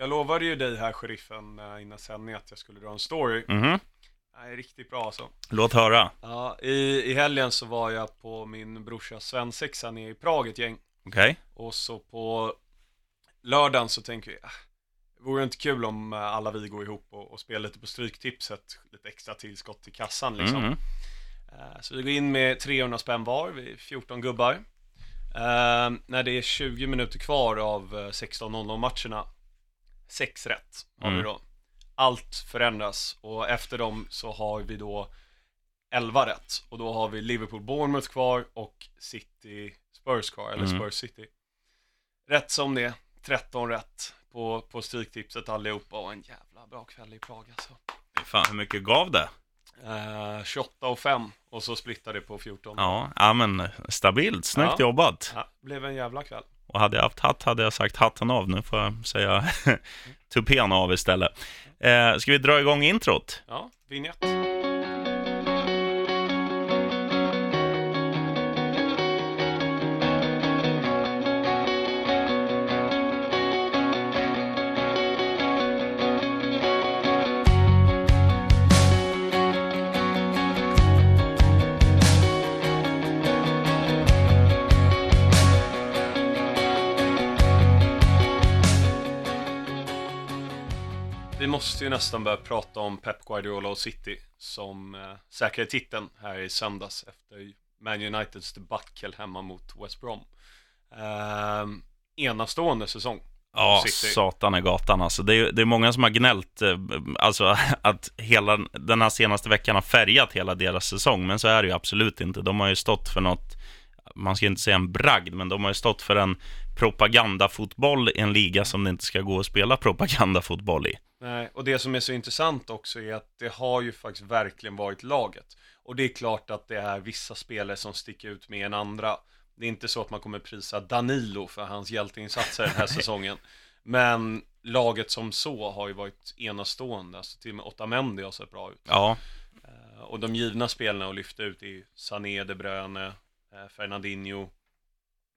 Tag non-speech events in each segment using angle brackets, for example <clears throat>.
Jag lovade ju dig här, sheriffen, eh, innan sändning att jag skulle dra en story. Mhm. Nej, riktigt bra alltså. Låt höra. Ja, i, i helgen så var jag på min brorsas svensexa nere i Prag ett gäng. Okej. Och så på lördagen så tänker vi, ah, vore det inte kul om eh, alla vi går ihop och, och spelar lite på Stryktipset, lite extra tillskott till kassan liksom. Mhm. Eh, Så vi går in med 300 spänn var, vi är 14 gubbar. När det är 20 minuter kvar av eh, 16.00 matcherna, 6 rätt har vi Mm. då. Allt förändras och efter dem så har vi då 11 rätt. Och då har vi Liverpool Bournemouth kvar och City Spurs kvar, eller Mm. Spurs City. Rätt som det, 13 rätt på, på Stryktipset allihopa och en jävla bra kväll i Prag alltså. Fan, hur mycket gav det? Eh, 28 och 5 och så splittade det på 14. Ja, ja men stabilt. Snyggt Ja. jobbat. Ja, blev en jävla kväll. Och hade jag haft hatt hade jag sagt hatten av. Nu får jag säga <laughs> tupén av istället. Eh, ska vi dra igång introt? Ja, vignett. Måste ju nästan börja prata om Pep Guardiola och City som eh, säkrade titeln här i söndags efter Man Uniteds debacle hemma mot West Brom. Eh, enastående säsong. Ja, City. satan i gatan alltså. Det är, det är många som har gnällt, eh, alltså <laughs> att hela den här senaste veckan har färgat hela deras säsong, men så är det ju absolut inte. De har ju stått för något, man ska inte säga en bragd, men de har ju stått för en propagandafotboll i en liga som det inte ska gå att spela propagandafotboll i. Nej, och det som är så intressant också är att det har ju faktiskt verkligen varit laget. Och det är klart att det är vissa spelare som sticker ut mer än andra. Det är inte så att man kommer prisa Danilo för hans hjälteinsatser den här säsongen. Men laget som så har ju varit enastående. Alltså till och med Otamendi har sett bra ut. Ja, Eh, Och de givna spelarna att lyfta ut är ju Sané, De Bruyne, Fernandinho,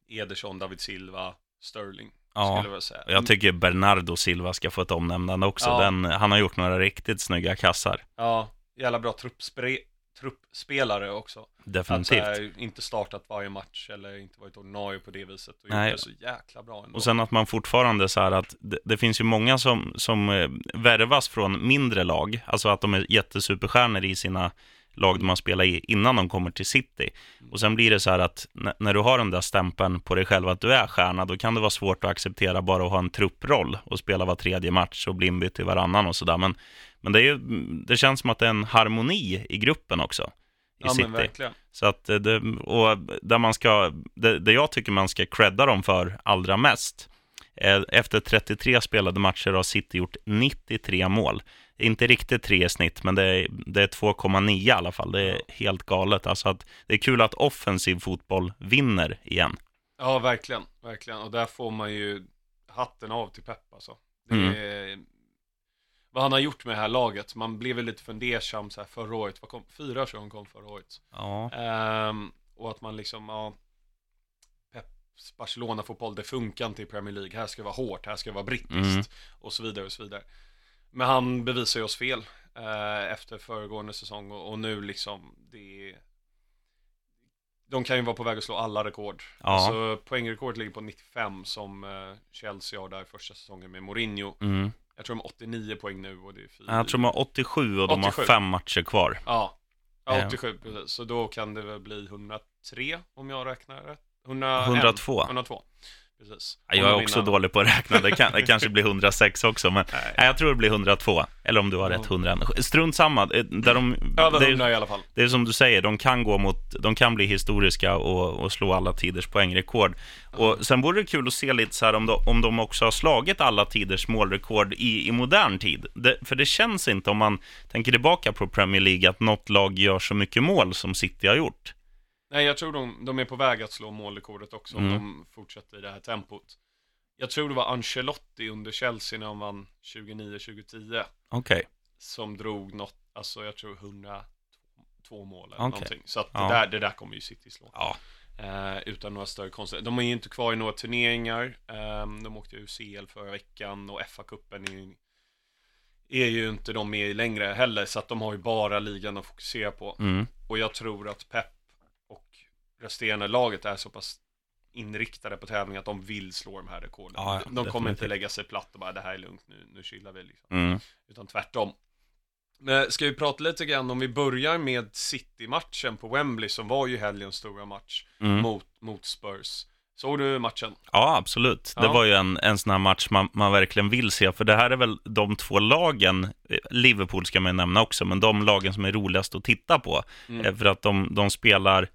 Ederson, David Silva, Sterling. Ja, Skulle jag säga. jag tycker Bernardo Silva ska få ett omnämnande också. Ja. Den, han har gjort några riktigt snygga kassar. Ja, jävla bra truppspre- truppspelare också. Att Definitivt. så här, inte startat varje match eller inte varit ordinarie på det viset och Nej. så jäkla bra ändå. Och sen att man fortfarande så här att det, det finns ju många som, som eh, värvas från mindre lag, alltså att de är jättesuperstjärnor i sina lag de har spelat i innan de kommer till City. Och sen blir det så här att när du har den där stämpeln på dig själv att du är stjärna, då kan det vara svårt att acceptera bara att ha en trupproll och spela var tredje match och bli inbytt i varannan och sådär. Men, men det, är ju, det känns som att det är en harmoni i gruppen också. I ja City. men verkligen. Så att eh, det, och där man ska, det, det jag tycker man ska credda dem för allra mest, efter 33 spelade matcher har City gjort 93 mål. Inte riktigt tre i snitt, men det är, det är 2,9 i alla fall. Det är helt galet. Alltså att det är kul att offensiv fotboll vinner igen. Ja verkligen, verkligen. Och där får man ju hatten av till Pep alltså. Det Mm. är, vad han har gjort med det här laget. Man blev väl lite fundersam så här förra året. Vad kom, fyra tror jag kom förra året. Ja, Ehm, och att man liksom, ja, Barcelona-fotboll, det funkar inte i Premier League. Här ska det vara hårt, här ska det vara brittiskt Mm. och så vidare och så vidare. Men han bevisar ju oss fel eh, efter föregående säsong och, och nu liksom, det är... De kan ju vara på väg att slå alla rekord. Ja. Alltså poängrekord ligger på 95 som eh, Chelsea har där första säsongen med Mourinho. mm. Jag tror de har 89 poäng nu och det är fyra. jag tror de har 87 och de 87. har fem matcher kvar. Ja, ja Eh. 87 precis. Så då kan det väl bli 103 om jag räknar rätt. 101, 102. 102. Precis. Ja, Jag är också dålig på att räkna. Det, kan, det kanske blir 106 också, men Nej. nej, jag tror det blir 102. Eller om du har rätt, 100. Strunt samma. Eh, Där de, Över det är- 100 i alla fall. Det är som du säger, de kan gå mot, de kan bli historiska och, och slå alla tiders poängrekord. Och sen vore det kul att se lite så här om de, om de också har slagit alla tiders målrekord i, i modern tid. Det, för det känns inte, om man tänker tillbaka på Premier League, att något lag gör så mycket mål som City har gjort. Nej, jag tror de, de är på väg att slå målrekordet också om Mm. de fortsätter i det här tempot. Jag tror det var Ancelotti under Chelsea när han vann 29-2010 Okej. som drog något, alltså jag tror 102 mål eller Okej. någonting. Så att Ja. det, där, det där kommer ju City slå. Ja. Eh, utan några större konstigheter. De är ju inte kvar i några turneringar. Eh, de åkte ju CL förra veckan och FA-cupen är, är ju inte de med i längre heller. Så att de har ju bara ligan att fokusera på. Mm. Och jag tror att Pep resterande laget är så pass inriktade på tävling att de vill slå de här rekorden. Ja, de kommer definitivt. inte lägga sig platt och bara det här är lugnt nu, nu chillar vi liksom. Mm. Utan tvärtom. Men ska vi prata lite grann om vi börjar med City-matchen på Wembley som var ju helgens stora match Mm. mot, mot Spurs. Såg du matchen? Ja, absolut. Det Ja. var ju en, en sån här match man, man verkligen vill se, för det här är väl de två lagen, eh, Liverpool ska man nämna också, men de lagen som är roligast att titta på. Mm. Eh, För att de, de spelar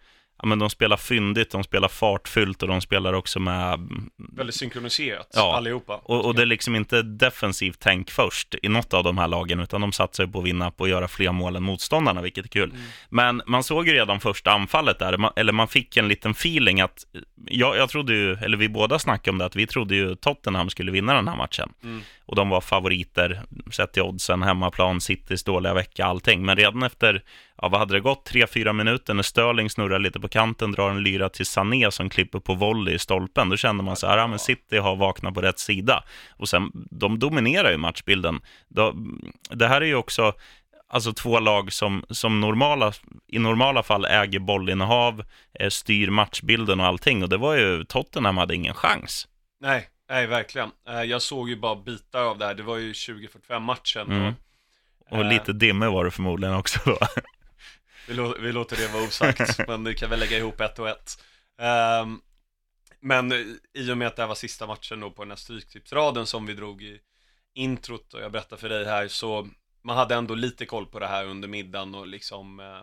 Ja, men de spelar fyndigt, de spelar fartfyllt och de spelar också med... Väldigt synkroniserat, Ja. allihopa. Och, och det är liksom inte defensivt tänk först i något av de här lagen, utan de satsar på att vinna på att göra fler mål än motståndarna, vilket är kul. Mm. Men man såg ju redan första anfallet där, man, eller man fick en liten feeling att, jag, jag trodde ju, eller vi båda snackade om det, att vi trodde ju Tottenham skulle vinna den här matchen. Mm. Och de var favoriter, sett till oddsen, hemmaplan, Citys dåliga vecka, allting. Men redan efter, ja vad hade det gått, tre, fyra minuter när Sterling snurrar lite på kanten, drar en lyra till Sané som klipper på volley i stolpen, då kände man så här, ja men City har vaknat på rätt sida. Och sen, de dominerar ju matchbilden. Det här är ju också, alltså två lag som, som normala, i normala fall äger bollinnehav, eh, styr matchbilden och allting. Och det var ju, Tottenham hade ingen chans. Nej, nej verkligen. Eh, Jag såg ju bara bitar av det här. Det var ju 2045 matchen. Mm. Och Eh, lite dimme var det förmodligen också då. Vi, lå- vi låter det vara osagt, <laughs> men vi kan väl lägga ihop ett och ett. Ehm, men i och med att det här var sista matchen då på den här stryktipsraden som vi drog i introt och jag berättar för dig här så man hade ändå lite koll på det här under middagen och liksom eh,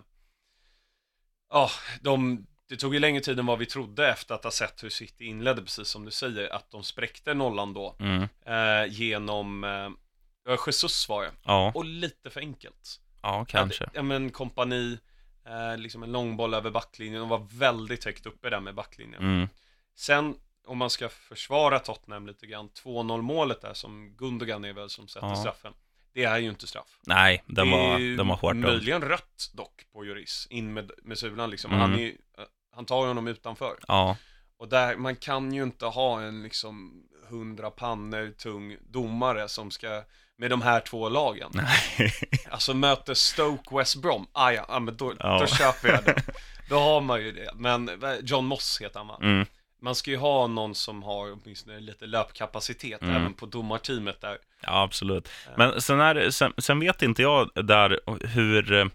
Ja, de det tog ju längre tid än vad vi trodde efter att ha sett hur City inledde, precis som du säger, att de spräckte nollan då Mm. eh, genom eh, Jesus var det, Ja, och lite för enkelt. ja, kanske. Ja men kompani, eh, liksom en långboll över backlinjen och var väldigt högt uppe där med backlinjen. Mm. Sen, om man ska försvara Tottenham lite grann, 2-0 målet där som Gundogan är väl som sätter Ja. straffen. Det är ju inte straff. Nej, den det var, den var hårt möjligen rött dock på Juris, in med, med sulan liksom. Mm. Han, är, ju- eh, han tar ju honom utanför. Ja, Och där, man kan ju inte ha en liksom hundra pannor tung domare som ska, med de här två lagen. nej. <laughs> Alltså möter Stoke West Brom, ah, ja, ja, men då, Ja. då köper jag det. <laughs> Då har man ju det. Men John Moss heter han va? Mm. Man ska ju ha någon som har åtminstone lite löpkapacitet Mm. även på domarteamet där. Ja, absolut. Men sen, är, sen, sen vet inte jag där hur eh,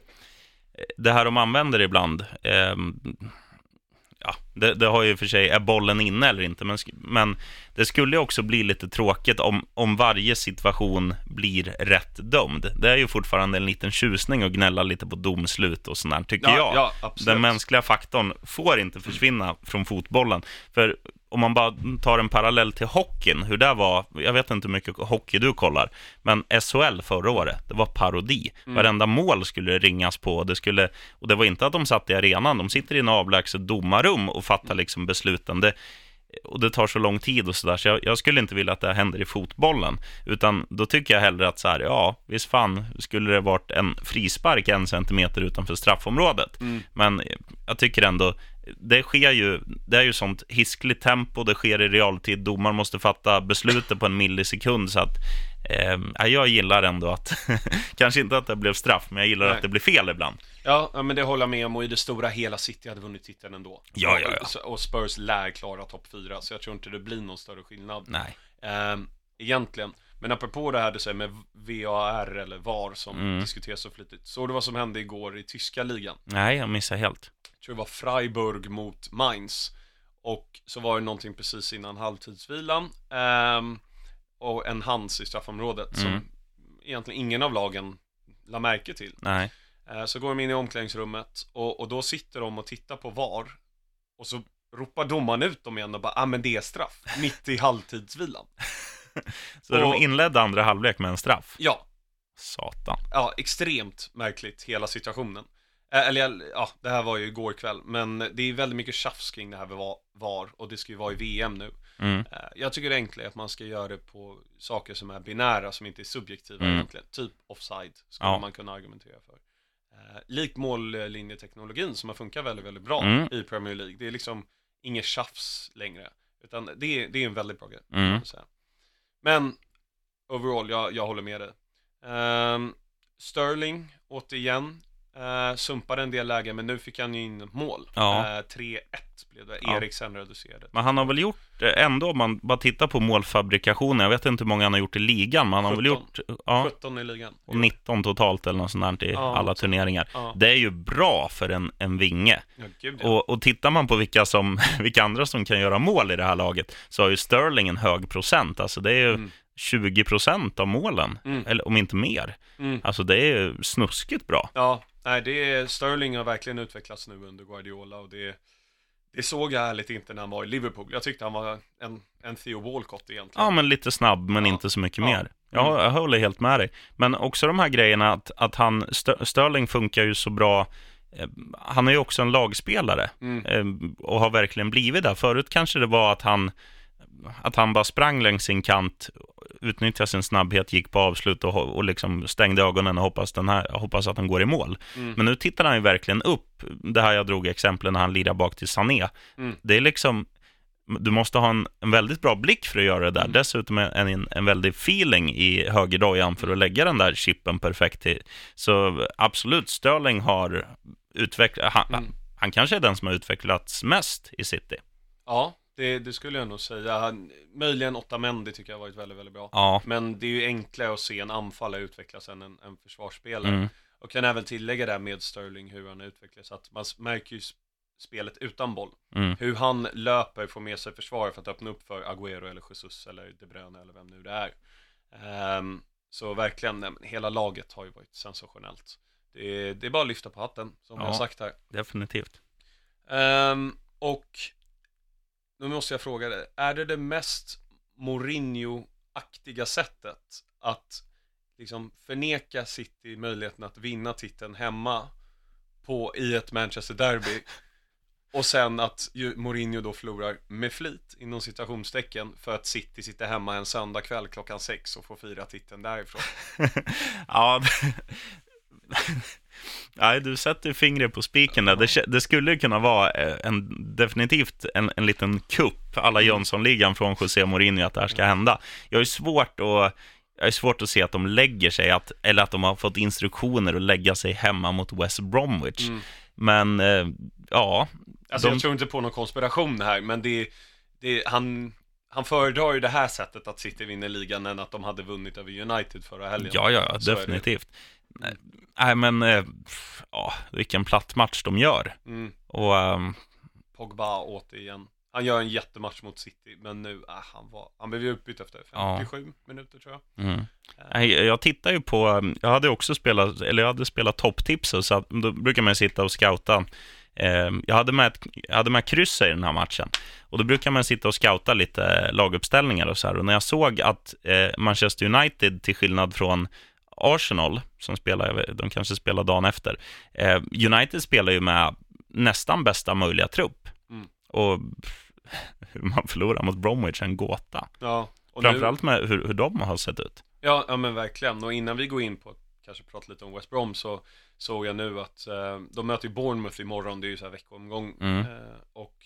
det här de använder ibland. Eh, ja, det, det har ju för sig, är bollen inne eller inte? Men, men det skulle ju också bli lite tråkigt om, om varje situation blir rätt dömd. Det är ju fortfarande en liten tjusning att gnälla lite på domslut och sånt där, tycker jag. ja. Den mänskliga faktorn får inte försvinna från fotbollen. För om man bara tar en parallell till hockeyn, hur det var, jag vet inte hur mycket hockey du kollar, men SHL förra året, det var parodi. Mm. Varenda mål skulle det ringas på, det skulle, och det var inte att de satt i arenan, de sitter i en avlägset domarrum och fattar liksom besluten. Det, och det tar så lång tid och sådär, så jag, jag skulle inte vilja att det händer i fotbollen. Utan då tycker jag hellre att så här, ja, visst fan skulle det varit en frispark en centimeter utanför straffområdet. Mm. Men jag tycker ändå, det sker ju, det är ju sånt hiskligt tempo, det sker i realtid, domaren måste fatta beslutet på en millisekund, så att eh, ja, jag gillar ändå att, <laughs> kanske inte att det blev straff, men jag gillar Nej. att det blir fel ibland. Ja, men det håller jag med om och i det stora hela City hade vunnit titeln ändå. Ja, ja, ja. Och Spurs lär klara topp 4, så jag tror inte det blir någon större skillnad. Nej. Ehm, egentligen. Men apropå det här du säger med VAR eller VAR som Mm. diskuteras så flitigt. Såg du vad som hände igår i tyska ligan? Nej, jag missar helt. Tror det var Freiburg mot Mainz. Och så var det någonting precis innan halvtidsvilan. ehm, och en hands i straffområdet som Mm. egentligen ingen av lagen la märke till. Nej. Eh, Så går de in i omklädningsrummet och, och då sitter de och tittar på VAR. Och så ropar domaren ut dem igen och bara, ah men det är straff. Mitt i halvtidsvilan. <laughs> Så de Och- inledde andra halvlek med en straff? Ja, Satan. ja, extremt märkligt hela situationen. Eller ja, det här var ju igår kväll, men det är väldigt mycket tjafs kring det här med va- VAR och det ska ju vara i VM nu. Mm. Jag tycker det enkla är att man ska göra det på saker som är binära, som inte är subjektiva Mm. egentligen. Typ offside, skulle Ja. man kunna argumentera för. Eh, Lik mållinjeteknologin som har funkat väldigt, väldigt bra Mm. i Premier League. Det är liksom inget tjafs längre. Utan det, är- det är en väldigt bra grej. Mm. Men overall, jag, jag håller med dig. Ehm, Sterling, återigen, uh, sumpade en del lägen, men nu fick han ju in mål. Ja. Eh, 3-1 blev det. Ja. Eriksen reducerade. Men han har väl gjort, eh, ändå om man bara tittar på målfabrikationen, jag vet inte hur många han har gjort i ligan, men han har väl 17. gjort ja, 17 i ligan. och 19 totalt eller något sånt där i Ja, alla turneringar. Det är ju bra för en, en vinge. gud. Och, och tittar man på vilka, som, <laughs> vilka andra som kan göra mål i det här laget, så har ju Sterling en hög procent. Alltså det är ju Mm. 20 procent av målen, Mm. eller om inte mer. Mm. Alltså det är snuskigt bra. Ja, nej, det är, Sterling har verkligen utvecklats nu under Guardiola och det, det såg jag ärligt inte när han var i Liverpool. Jag tyckte han var en, en Theo Walcott egentligen. Ja, men lite snabb, men Ja. inte så mycket Ja. mer. Ja, jag håller helt med dig. Men också de här grejerna att, att han, Sterling funkar ju så bra. eh, Han är ju också en lagspelare Mm. eh, och har verkligen blivit där. Förut kanske det var att han, att han bara sprang längs sin kant, utnyttjade sin snabbhet, gick på avslut och, och liksom stängde ögonen och hoppas, den här, hoppas att han går i mål. Mm. Men nu tittar han ju verkligen upp. Det här jag drog exemplen när han lirar bak till Sané. Mm. Det är liksom, du måste ha en, en väldigt bra blick för att göra det där. Mm. Dessutom en, en, en väldig feeling i högerdojan för att lägga den där chippen perfekt till. Så absolut, Sterling har utvecklat, han, Mm. han kanske är den som har utvecklats mest i City. Ja, det, det skulle jag nog säga. Han, möjligen Otamendi tycker jag har varit väldigt, väldigt bra. Ja. Men det är ju enklare att se en anfallare utvecklas än en, en försvarsspelare. Mm. Och kan även tillägga där med Sterling hur han utvecklas. Att man märker ju spelet utan boll. Mm. Hur han löper, får med sig försvaret för att öppna upp för Agüero eller Jesus eller De Bruyne eller vem nu det är. Ehm, så verkligen, nej, hela laget har ju varit sensationellt. Det är, det är bara att lyfta på hatten, som Ja. jag har sagt här. Definitivt. Ehm, och nu måste jag fråga dig, är det det mest Mourinho-aktiga sättet att liksom förneka City möjligheten att vinna titeln hemma på, i ett Manchester Derby och sen att ju Mourinho då förlorar med flit inom citationstecken för att City sitter hemma en söndag kväll klockan sex och får fira titeln därifrån. <laughs> ja, <laughs> Nej, du sätter fingret på spiken där. Det, det skulle ju kunna vara eh, en, definitivt en, en liten kupp, alla Jönssonligan från José Mourinho, att det här ska hända. Jag är svårt att jag är svårt att se att de lägger sig, att, eller att de har fått instruktioner att lägga sig hemma mot West Bromwich. Mm. Men, eh, ja. Alltså De- jag tror inte på någon konspiration här, men det, det han, han föredrar ju det här sättet att City vinner ligan än att de hade vunnit över United förra helgen. Ja, ja, definitivt. Nej, men, eh, ja, vilken platt match de gör. Mm. Och, ehm, Pogba återigen. Han gör en jättematch mot City, men nu, äh, han var, han blev ju utbytt efter 57 minuter tror jag. mm. Nej, jag tittar ju på, jag hade också spelat, eller jag hade spelat topptipset, så att, då brukar man ju sitta och scouta. Eh, jag, hade med jag hade med kryss i den här matchen. Och då brukar man sitta och scouta lite laguppställningar och så här. Och när jag såg att eh, Manchester United, till skillnad från Arsenal, som spelar, de kanske spelar dagen efter, eh, United spelar ju med nästan bästa möjliga trupp. Mm. Och <laughs> hur man förlorar mot Bromwich är en gåta. Ja, och nu, Framförallt med hur, hur de har sett ut. ja, ja, men verkligen. Och innan vi går in på kanske prata lite om West Brom så såg jag nu att eh, de möter ju Bournemouth imorgon, det är ju så här veckoomgång. Mm. Eh, och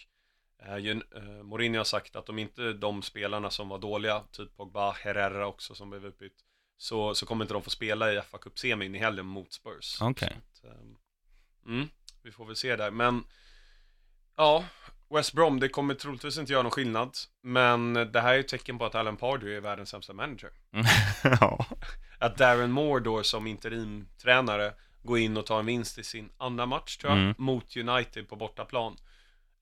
eh, eh, Mourinho har sagt att om inte de spelarna som var dåliga, typ Pogba, Herrera också som blev utbytt, så, så kommer inte de få spela i fa Cup semin i helgen mot Spurs. Okej. Att, ehm, mm, vi får väl se där, men ja, West Brom, det kommer troligtvis inte göra någon skillnad, men det här är ett tecken på att Alan Pardew är världens sämsta manager. <laughs> ja. Att Darren Moore då som interimtränare går in och tar en vinst i sin andra match tror jag, Mm. mot United på bortaplan.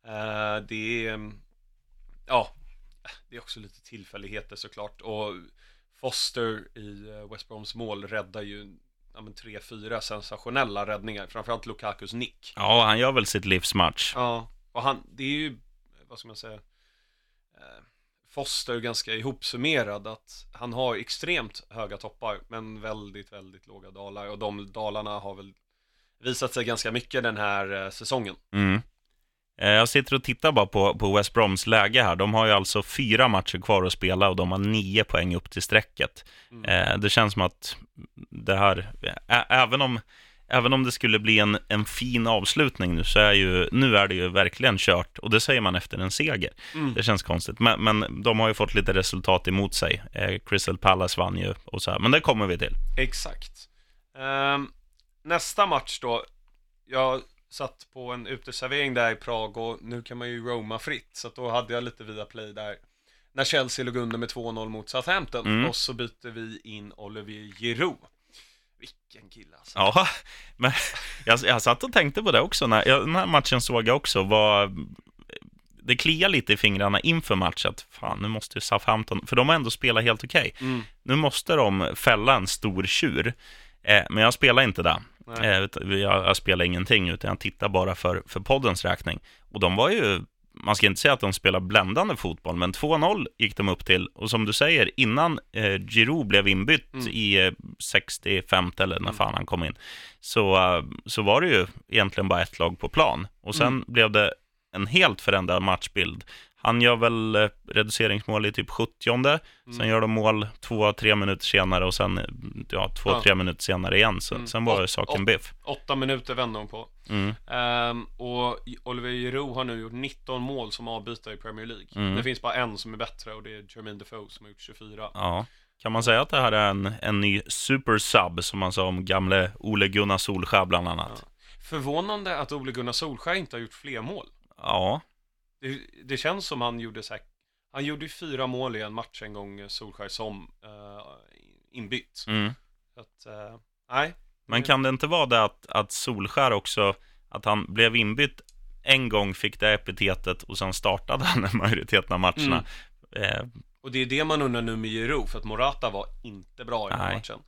Eh, det är, ja, det är också lite tillfälligheter såklart. Och Foster i eh, West Broms mål räddar ju ja, men tre, fyra sensationella räddningar. Framförallt Lukakus nick. Ja, han gör väl sitt livsmatch. Ja, och han, det är ju, vad ska man säga, eh, Foster är ganska ihopsummerad att han har extremt höga toppar men väldigt, väldigt låga dalar och de dalarna har väl visat sig ganska mycket den här eh, säsongen. Mm. Eh, Jag sitter och tittar bara på, på West Broms läge här. De har ju alltså fyra matcher kvar att spela och de har nio poäng upp till strecket. Mm. Eh, Det känns som att det här, även om även om det skulle bli en, en fin avslutning nu, så är ju, nu är det ju verkligen kört. Och det säger man efter en seger. Mm. Det känns konstigt. Men, men de har ju fått lite resultat emot sig. Eh, Crystal Palace vann ju och så här. Men det kommer vi till. Exakt. Ehm, nästa match då. Jag satt på en uteservering där i Prag och nu kan man ju roma fritt. Så att då hade jag lite via play där. När Chelsea låg under med 2-0 mot Southampton. Mm. Och så byter vi in Olivier Giroud. Vilken kille alltså. Ja, <laughs> men jag, jag satt och tänkte på det också. När, jag, den här matchen såg jag också. Var, det kliar lite i fingrarna inför matchen. Att, fan, nu måste ju Southampton, för de har ändå spelat helt okej. Mm. Nu måste de fälla en stor tjur. Eh, men jag spelar inte det. Nej. Eh, jag, jag spelar ingenting, utan jag tittar bara för, för poddens räkning. Och de var ju, man ska inte säga att de spelar bländande fotboll, men 2-0 gick de upp till. Och som du säger, innan eh, Giroud blev inbytt Mm. i eh, 65 eller när Mm. fan han kom in, så, eh, så var det ju egentligen bara ett lag på plan. Och sen Mm. blev det en helt förändrad matchbild. Han gör väl eh, reduceringsmål i typ 70 Sen Mm. gör de mål två, tre minuter senare och sen ja, två, Ja. tre minuter senare igen. Så, Mm. Sen var det saken biff. Åtta minuter vände hon på. Mm. Ehm, och Oliver Giroud har nu gjort 19 mål som avbytare i Premier League. Mm. Det finns bara en som är bättre och det är Jermaine Defoe som har gjort 24. Ja. Kan man säga att det här är en, en ny super sub, som man sa om gamle Ole Gunnar Solskär bland annat? Förvånande att Ole Gunnar Solskjaer inte har gjort fler mål. Ja, Det, det känns som han gjorde så här, han gjorde ju fyra mål i en match en gång, eh, Solskjaer som uh, inbytt. mm. Att, eh, nej. Men kan det inte vara det att, att Solskär också, att han blev inbytt en gång, fick det epitetet och sen startade han <laughs> en majoritet av matcherna? Eh, Och det är det man undrar nu med Giroud, för att Morata var inte bra i den här matchen.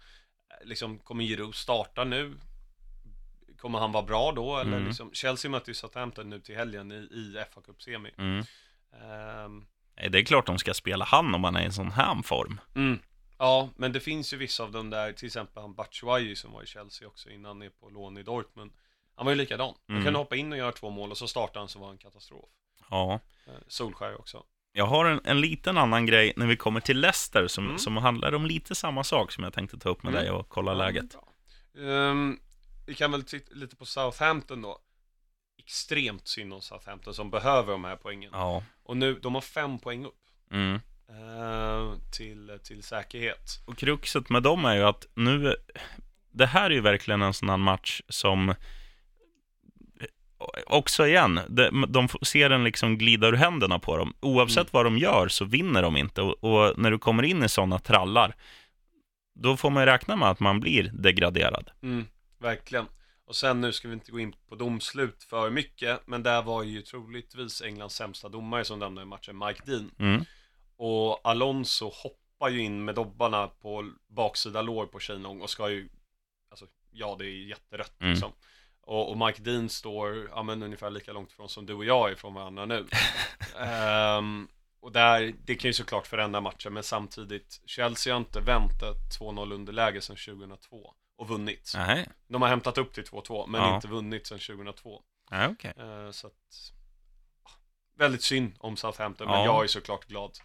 Liksom, kommer Giroud starta nu? Kommer han vara bra då? Eller Mm. liksom, Chelsea möter ju Southampton nu till helgen i, i fa Cup-semi. mm. Ehm, Nej, Det är klart de ska spela han om han är i en sån här form. mm. Ja, men det finns ju vissa av dem där, till exempel han Batshuayi som var i Chelsea också innan, är på lån i Dortmund. Han var ju likadan. Han Mm. kunde hoppa in och göra två mål och så startade han så var han katastrof. Ja. Eh, Solskjaer också. Jag har en, en liten annan grej när vi kommer till Leicester som, Mm. som handlar om lite samma sak som jag tänkte ta upp med Mm. dig och kolla läget. Ja, bra. Ehm, vi kan väl titta lite på Southampton då. Extremt synd om Southampton som behöver de här poängen. Ja. Och nu, de har fem poäng upp. Mm. eh, till, till säkerhet. Och kruxet med dem är ju att nu, det här är ju verkligen en sån här match som också igen, de, de ser den liksom glida ur händerna på dem. Oavsett Mm. vad de gör så vinner de inte. Och, och när du kommer in i sådana trallar, då får man ju räkna med att man blir degraderad. Mm, verkligen. Och sen nu ska vi inte gå in på domslut för mycket, men där var ju troligtvis Englands sämsta domare som dömde matchen, Mike Dean. Mm. Och Alonso hoppar ju in med dobbarna på baksida lår på Shinong och ska ju, alltså ja det är jätterött Mm. liksom. Och, och Mike Dean står, ja men ungefär lika långt ifrån som du och jag är från varandra nu. <laughs> Ehm, och där, det kan ju såklart förändra matchen, men samtidigt, Chelsea har inte vänt ett 2-0 underläge sedan 2002 och vunnit. Nej, De har hämtat upp till 2-2, men Ja. inte vunnit sedan 2002. Nej okej. Eh, så att, väldigt synd om Southampton, men Ja. jag är såklart glad.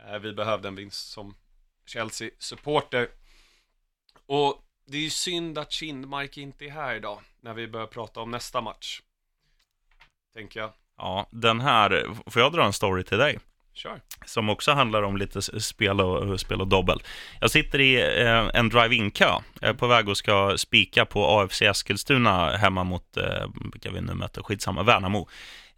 Eh, vi behövde en vinst som Chelsea-supporter. Och det är ju synd att Kindmark inte är här idag, när vi börjar prata om nästa match. Tänker jag. Ja, den här, får jag dra en story till dig? Kör. som också handlar om lite spel och, spel och dobbel. Jag sitter i eh, en drive-in-kö. Jag är på väg och ska spika på AFC Eskilstuna hemma mot, eh, vilka vi nu möter, skitsamma, Värnamo.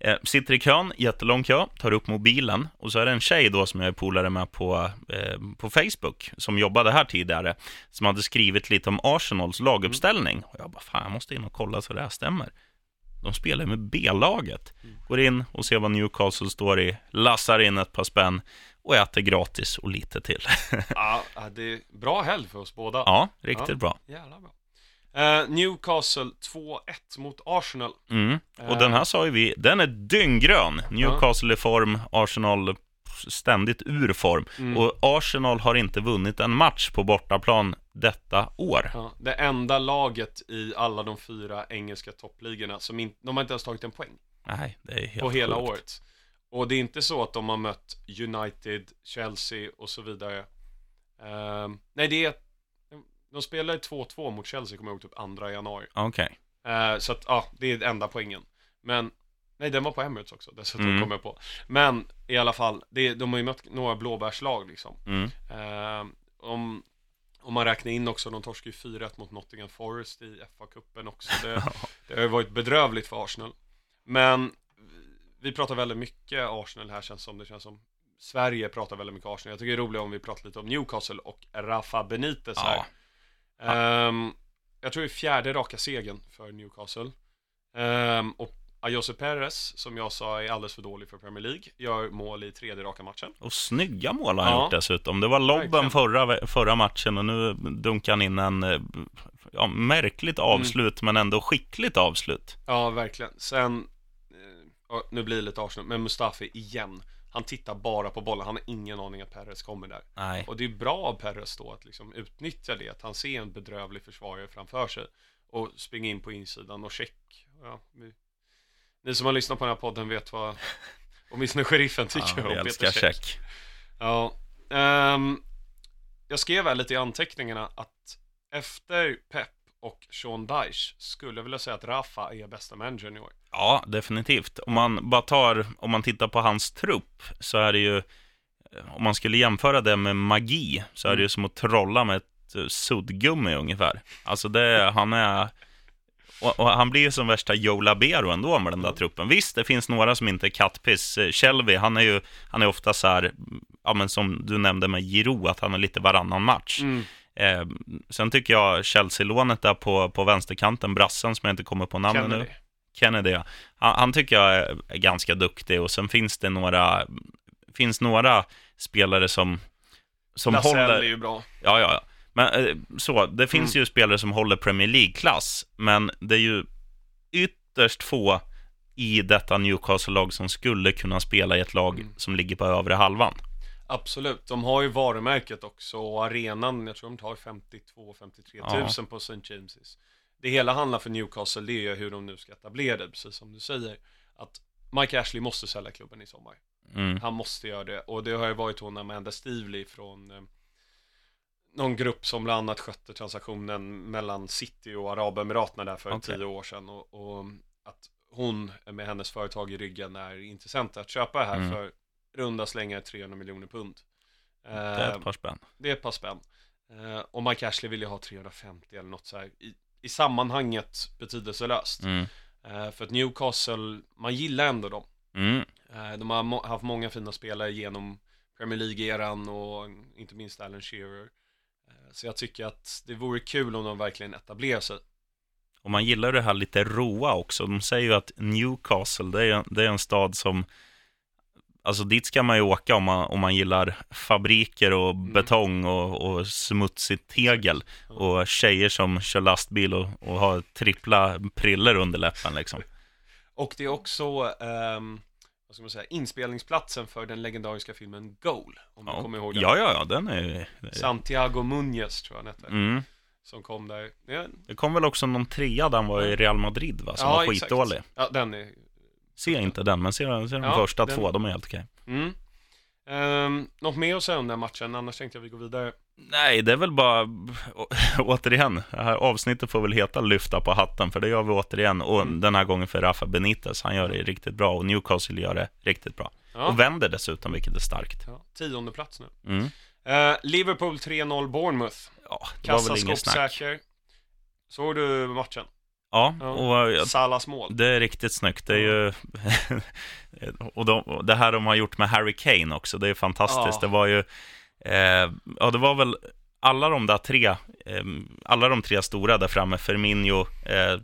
Eh, sitter i kön, jättelång kö, tar upp mobilen och så är det en tjej då som jag är polare med på, eh, på Facebook, som jobbade här tidigare, som hade skrivit lite om Arsenals laguppställning. Och jag bara, fan jag måste in och kolla så det här stämmer. De spelar med B-laget. Går in och ser vad Newcastle står i, lassar in ett par spänn och äter gratis och lite till. <laughs> Ja, det är bra helg för oss båda. ja, riktigt Ja. bra. Jävla bra. Eh, Newcastle 2-1 mot Arsenal. Mm. Och Eh. den här sa ju vi, den är dynggrön. Newcastle i form, Arsenal ständigt ur form. Mm. Och Arsenal har inte vunnit en match på bortaplan detta år. Ja, det enda laget i alla de fyra engelska toppligorna som inte, de har inte ens tagit en poäng Nej, det är helt på hela sjukt. året. Och det är inte så att de har mött United, Chelsea och så vidare. Ehm, nej, det är de spelade 2-2 mot Chelsea, kommer jag ihåg, typ 2 januari. Okej. Eh, så att, ja, det är enda poängen. Men, nej den var på Emirates också, dessutom Mm. kom jag på. Men, i alla fall, det, de har ju mött några blåbärslag liksom. Mm. Eh, om, om man räknar in också, de torskade ju 4-1 mot Nottingham Forest i FA-cupen också. Det, det har ju varit bedrövligt för Arsenal. Men vi pratar väldigt mycket Arsenal här känns som. Det känns som Sverige pratar väldigt mycket Arsenal. Jag tycker det är roligt om vi pratar lite om Newcastle och Rafa Benitez här. Ja. Ehm, jag tror det är fjärde raka segern för Newcastle. Ehm, och Ayose Perez, som jag sa är alldeles för dålig för Premier League, gör mål i tredje raka matchen. Och snygga mål har han Ja. gjort dessutom. Det var lobben förra, förra matchen och nu dunkar han in en eh, ja, märkligt avslut men ändå skickligt avslut. Ja, verkligen. Sen, eh, nu blir det lite Arsenal, men Mustafi igen. Han tittar bara på bollen, han har ingen aning att Perez kommer där. Nej. Och det är bra av Perez då att liksom utnyttja det, att han ser en bedrövlig försvarare framför sig och springer in på insidan och check. Ja, ni som har lyssnat på den här podden vet vad åtminstone sheriffen tycker Ja, om Peter älskar Check. check. Ja, ehm, jag skrev här lite i anteckningarna att efter Pep och Sean Dyche skulle jag vilja säga att Rafa är bästa managern i år. Ja, definitivt. Om man bara tar, om man tittar på hans trupp så är det ju, om man skulle jämföra det med magi, så är det ju som att trolla med ett eh, suddgummi ungefär. Alltså det, han är, och, och han blir ju som värsta Joe Labero ändå med den där truppen. Visst, det finns några som inte är kattpiss. Eh, Shelby, han är ju, han är ofta så här, ja men som du nämnde med Giro, att han är lite varannan match. Mm. Eh, sen tycker jag Chelsea-lånet där på, på vänsterkanten, brassen som jag inte kommer på namnet nu. Kennedy. Ja. han, han tycker jag är, ganska duktig och sen finns det några, finns några spelare som, som Lascelles håller... är ju bra. Ja, ja, ja. Men eh, så, det finns Mm. ju spelare som håller Premier League-klass, men det är ju ytterst få i detta Newcastle-lag som skulle kunna spela i ett lag Mm. som ligger på övre halvan. Absolut, de har ju varumärket också och arenan, jag tror de tar 52-53 tusen Ja. på St. James's. Det hela handlar för Newcastle, det är ju hur de nu ska etablera det, precis som du säger. Att Mike Ashley måste sälja klubben i sommar. Mm. Han måste göra det. Och det har ju varit hon Amanda Stevely från eh, någon grupp som bland annat skötte transaktionen mellan City och Arabemiraten där för Okej. tio år sedan. Och, och att hon med hennes företag i ryggen är intressant att köpa här Mm. för runda slängar 300 miljoner pund. Det är Eh, ett par spänn. det är ett par spänn. Eh, och Mike Ashley vill ju ha 350 eller något så här. I, i sammanhanget betydelselöst. Mm. Eh, för att Newcastle, man gillar ändå dem. Mm. Eh, De har haft många fina spelare genom Premier League-eran och inte minst Alan Shearer. Eh, Så jag tycker att det vore kul om de verkligen etablerar sig. Och man gillar det här lite roa också. De säger ju att Newcastle, det är, det är en stad som... Alltså dit ska man ju åka om man, om man gillar fabriker och Mm. betong och, och smutsigt tegel. Och tjejer som kör lastbil och, och har trippla priller under läppen liksom. Och det är också, ehm, vad ska man säga, inspelningsplatsen för den legendariska filmen Goal. Om du Ja, kommer ihåg den. ja, ja, ja, den är... Santiago Munez tror jag han hette. Mm. Som kom där. Ja, Det kom väl också någon trea där han var i Real Madrid va? Som ja, var exakt. skitdålig. Ja, den är... Se inte den, men se, se de Ja, första den- två, de är helt okej. Mm. Ehm, något mer att säga om den här matchen? Annars tänkte jag vi går vidare. Nej, det är väl bara, <laughs> återigen, det här avsnittet får väl heta lyfta på hatten, för det gör vi återigen. Och Mm. den här gången för Rafa Benitez, han gör det riktigt bra och Newcastle gör det riktigt bra. Ja. Och vänder dessutom, vilket är starkt. Ja, tionde plats nu. Mm. Eh, Liverpool 3-0 Bournemouth. Ja, det var väl inget snack. Kassaskåpssäker. Såg du matchen? Ja, och Salas mål. det är riktigt snyggt. Det är ju... <laughs> och de, det här de har gjort med Harry Kane också, det är fantastiskt. Ja. Det var ju... Eh, ja, det var väl alla de där tre, eh, alla de tre stora där framme, Firmino, eh.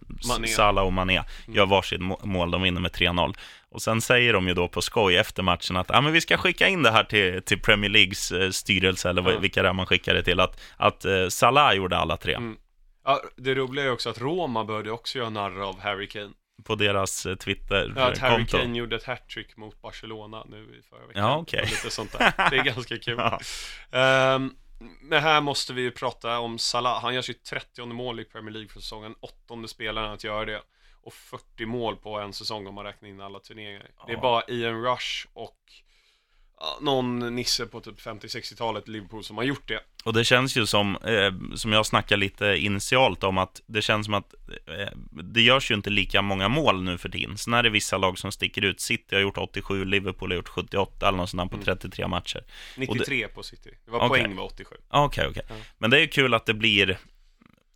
Salah och Mané, Mm. gör varsitt må- mål, de vinner med 3-0. Och sen säger de ju då på skoj efter matchen att ah, men vi ska skicka in det här till, till Premier Leagues eh, styrelse, eller Ja. vilka det är man skickar det till, att, att eh, Salah gjorde alla tre Mm. Ja, det roliga är också att Roma började också göra narr av Harry Kane. På deras eh, Ja, att Harry Twitter-konto. Kane gjorde ett hattrick mot Barcelona nu i förra veckan. Ja, okej. Och Lite sånt där. Det är ganska kul. <laughs> Ja. Ehm, men här måste vi ju prata om Salah. Han gör sitt 30 mål i Premier League för säsongen. Åttonde spelaren att göra det. Och 40 mål på en säsong om man räknar in alla turneringar. Det är Ja. bara Ian Rush och ja, någon nisse på typ 50-60-talet i Liverpool som har gjort det. Och det känns ju som, eh, som jag snackade lite initialt om, att det känns som att eh, det görs ju inte lika många mål nu för tiden. Sen är det vissa lag som sticker ut. City har gjort 87, Liverpool har gjort 78 eller något sånt på 33 matcher. 93 på City. Det var Okej. poäng med 87. Okej, okej. Ja. Men det är ju kul att det blir,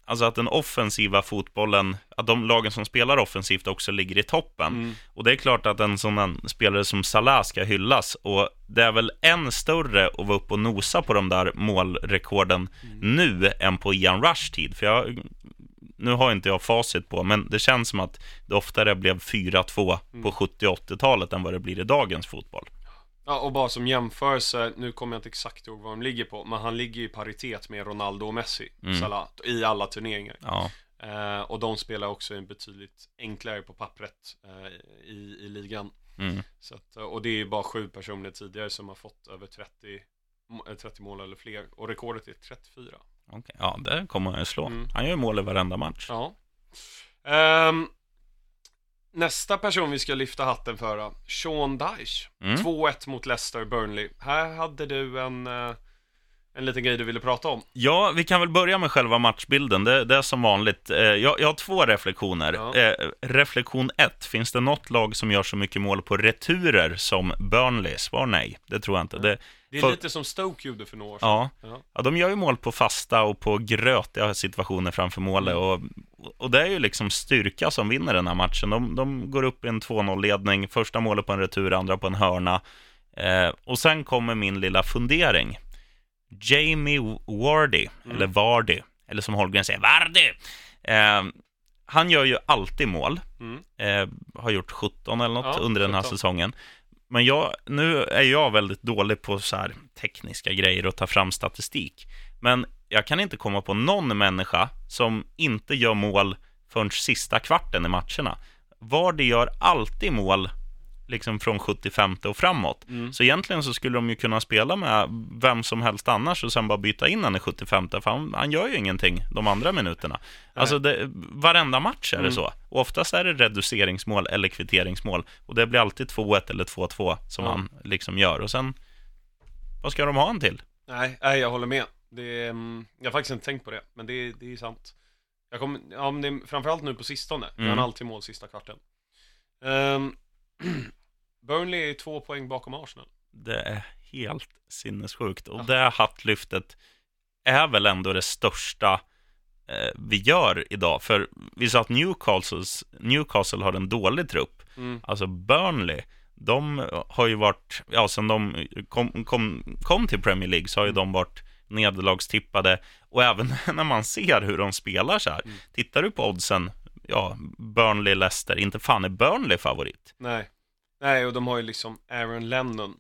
alltså att den offensiva fotbollen, att de lagen som spelar offensivt också ligger i toppen. Mm. Och det är klart att en sån här spelare som Salah ska hyllas. Och det är väl än större att vara uppe och nosa på de där målrekorden nu än på Ian Rush tid. För jag, nu har inte jag facit på, men det känns som att det oftare blev 4-2 på 70 och 80-talet än vad det blir i dagens fotboll. Ja, och bara som jämförelse, nu kommer jag inte exakt ihåg vad de ligger på, men han ligger i paritet med Ronaldo och Messi, Mm. Salah, i alla turneringar. Ja, Eh, och de spelar också en betydligt enklare på pappret eh, i, i ligan. mm. Så att, eh, och det är bara sju personer tidigare som har fått över 30, må- eh, 30 mål eller fler. Och rekordet är 34. okej. ja det kommer han ju slå. Mm. Han gör mål i varenda match. Ja. Ehm, nästa person vi ska lyfta hatten för då, Sean Dyche. Mm. 2-1 mot Leicester Burnley. Här hade du en, eh, en liten grej du ville prata om. Ja, vi kan väl börja med själva matchbilden. Det, det är som vanligt. Eh, Jag, jag har två reflektioner. Ja. Eh, reflektion 1. Finns det något lag som gör så mycket mål på returer som Burnley? Svar nej. Det tror jag inte. Det, Det är För- lite som Stoke gjorde för några år sedan. ja. Ja. ja, de gör ju mål på fasta och på grötiga situationer framför målet. Mm. Och, och det är ju liksom styrka som vinner den här matchen. De, de går upp i en 2-0-ledning. Första målet på en retur, andra på en hörna. Eh, och sen kommer min lilla fundering. Jamie Vardy, Mm. eller Vardy, eller som Holmgren säger, Vardy. Eh, han gör ju alltid mål. Mm. Eh, har gjort 17 eller något Ja, under den här 17. säsongen. Men jag, nu är jag väldigt dålig på så här tekniska grejer och ta fram statistik. Men jag kan inte komma på någon människa som inte gör mål förrän sista kvarten i matcherna. Vardy gör alltid mål liksom från 75 och framåt. Mm. Så egentligen så skulle de ju kunna spela med vem som helst annars och sen bara byta in han i 75 för han, han gör ju ingenting de andra minuterna. Alltså det, varenda match är det Mm. så. Och oftast är det reduceringsmål eller kvitteringsmål. Och det blir alltid 2-1 eller 2-2 som Ja. han liksom gör. Och sen, vad ska de ha han till? Nej, nej, jag håller med. Det mm, jag har faktiskt inte tänkt på det, men det, är- det är sant. Jag kommer, ja, men det framförallt nu på sistone. Mm. Mm. Han alltid mål sista kvarten. Ehm, <clears throat> <clears throat> Burnley är två poäng bakom Arsenal. Det är helt sinnessjukt. Och Ja. det hattlyftet är väl ändå det största eh, vi gör idag. För vi sa att Newcastles, Newcastle har en dålig trupp. Mm. Alltså Burnley, de har ju varit, ja sen de kom, kom, kom till Premier League så har ju de varit nederlagstippade. Och även <laughs> när man ser hur de spelar så här, Mm. tittar du på oddsen, ja, Burnley-Leicester, inte fan är Burnley favorit. Nej. Nej, och de har ju liksom Aaron Lennon.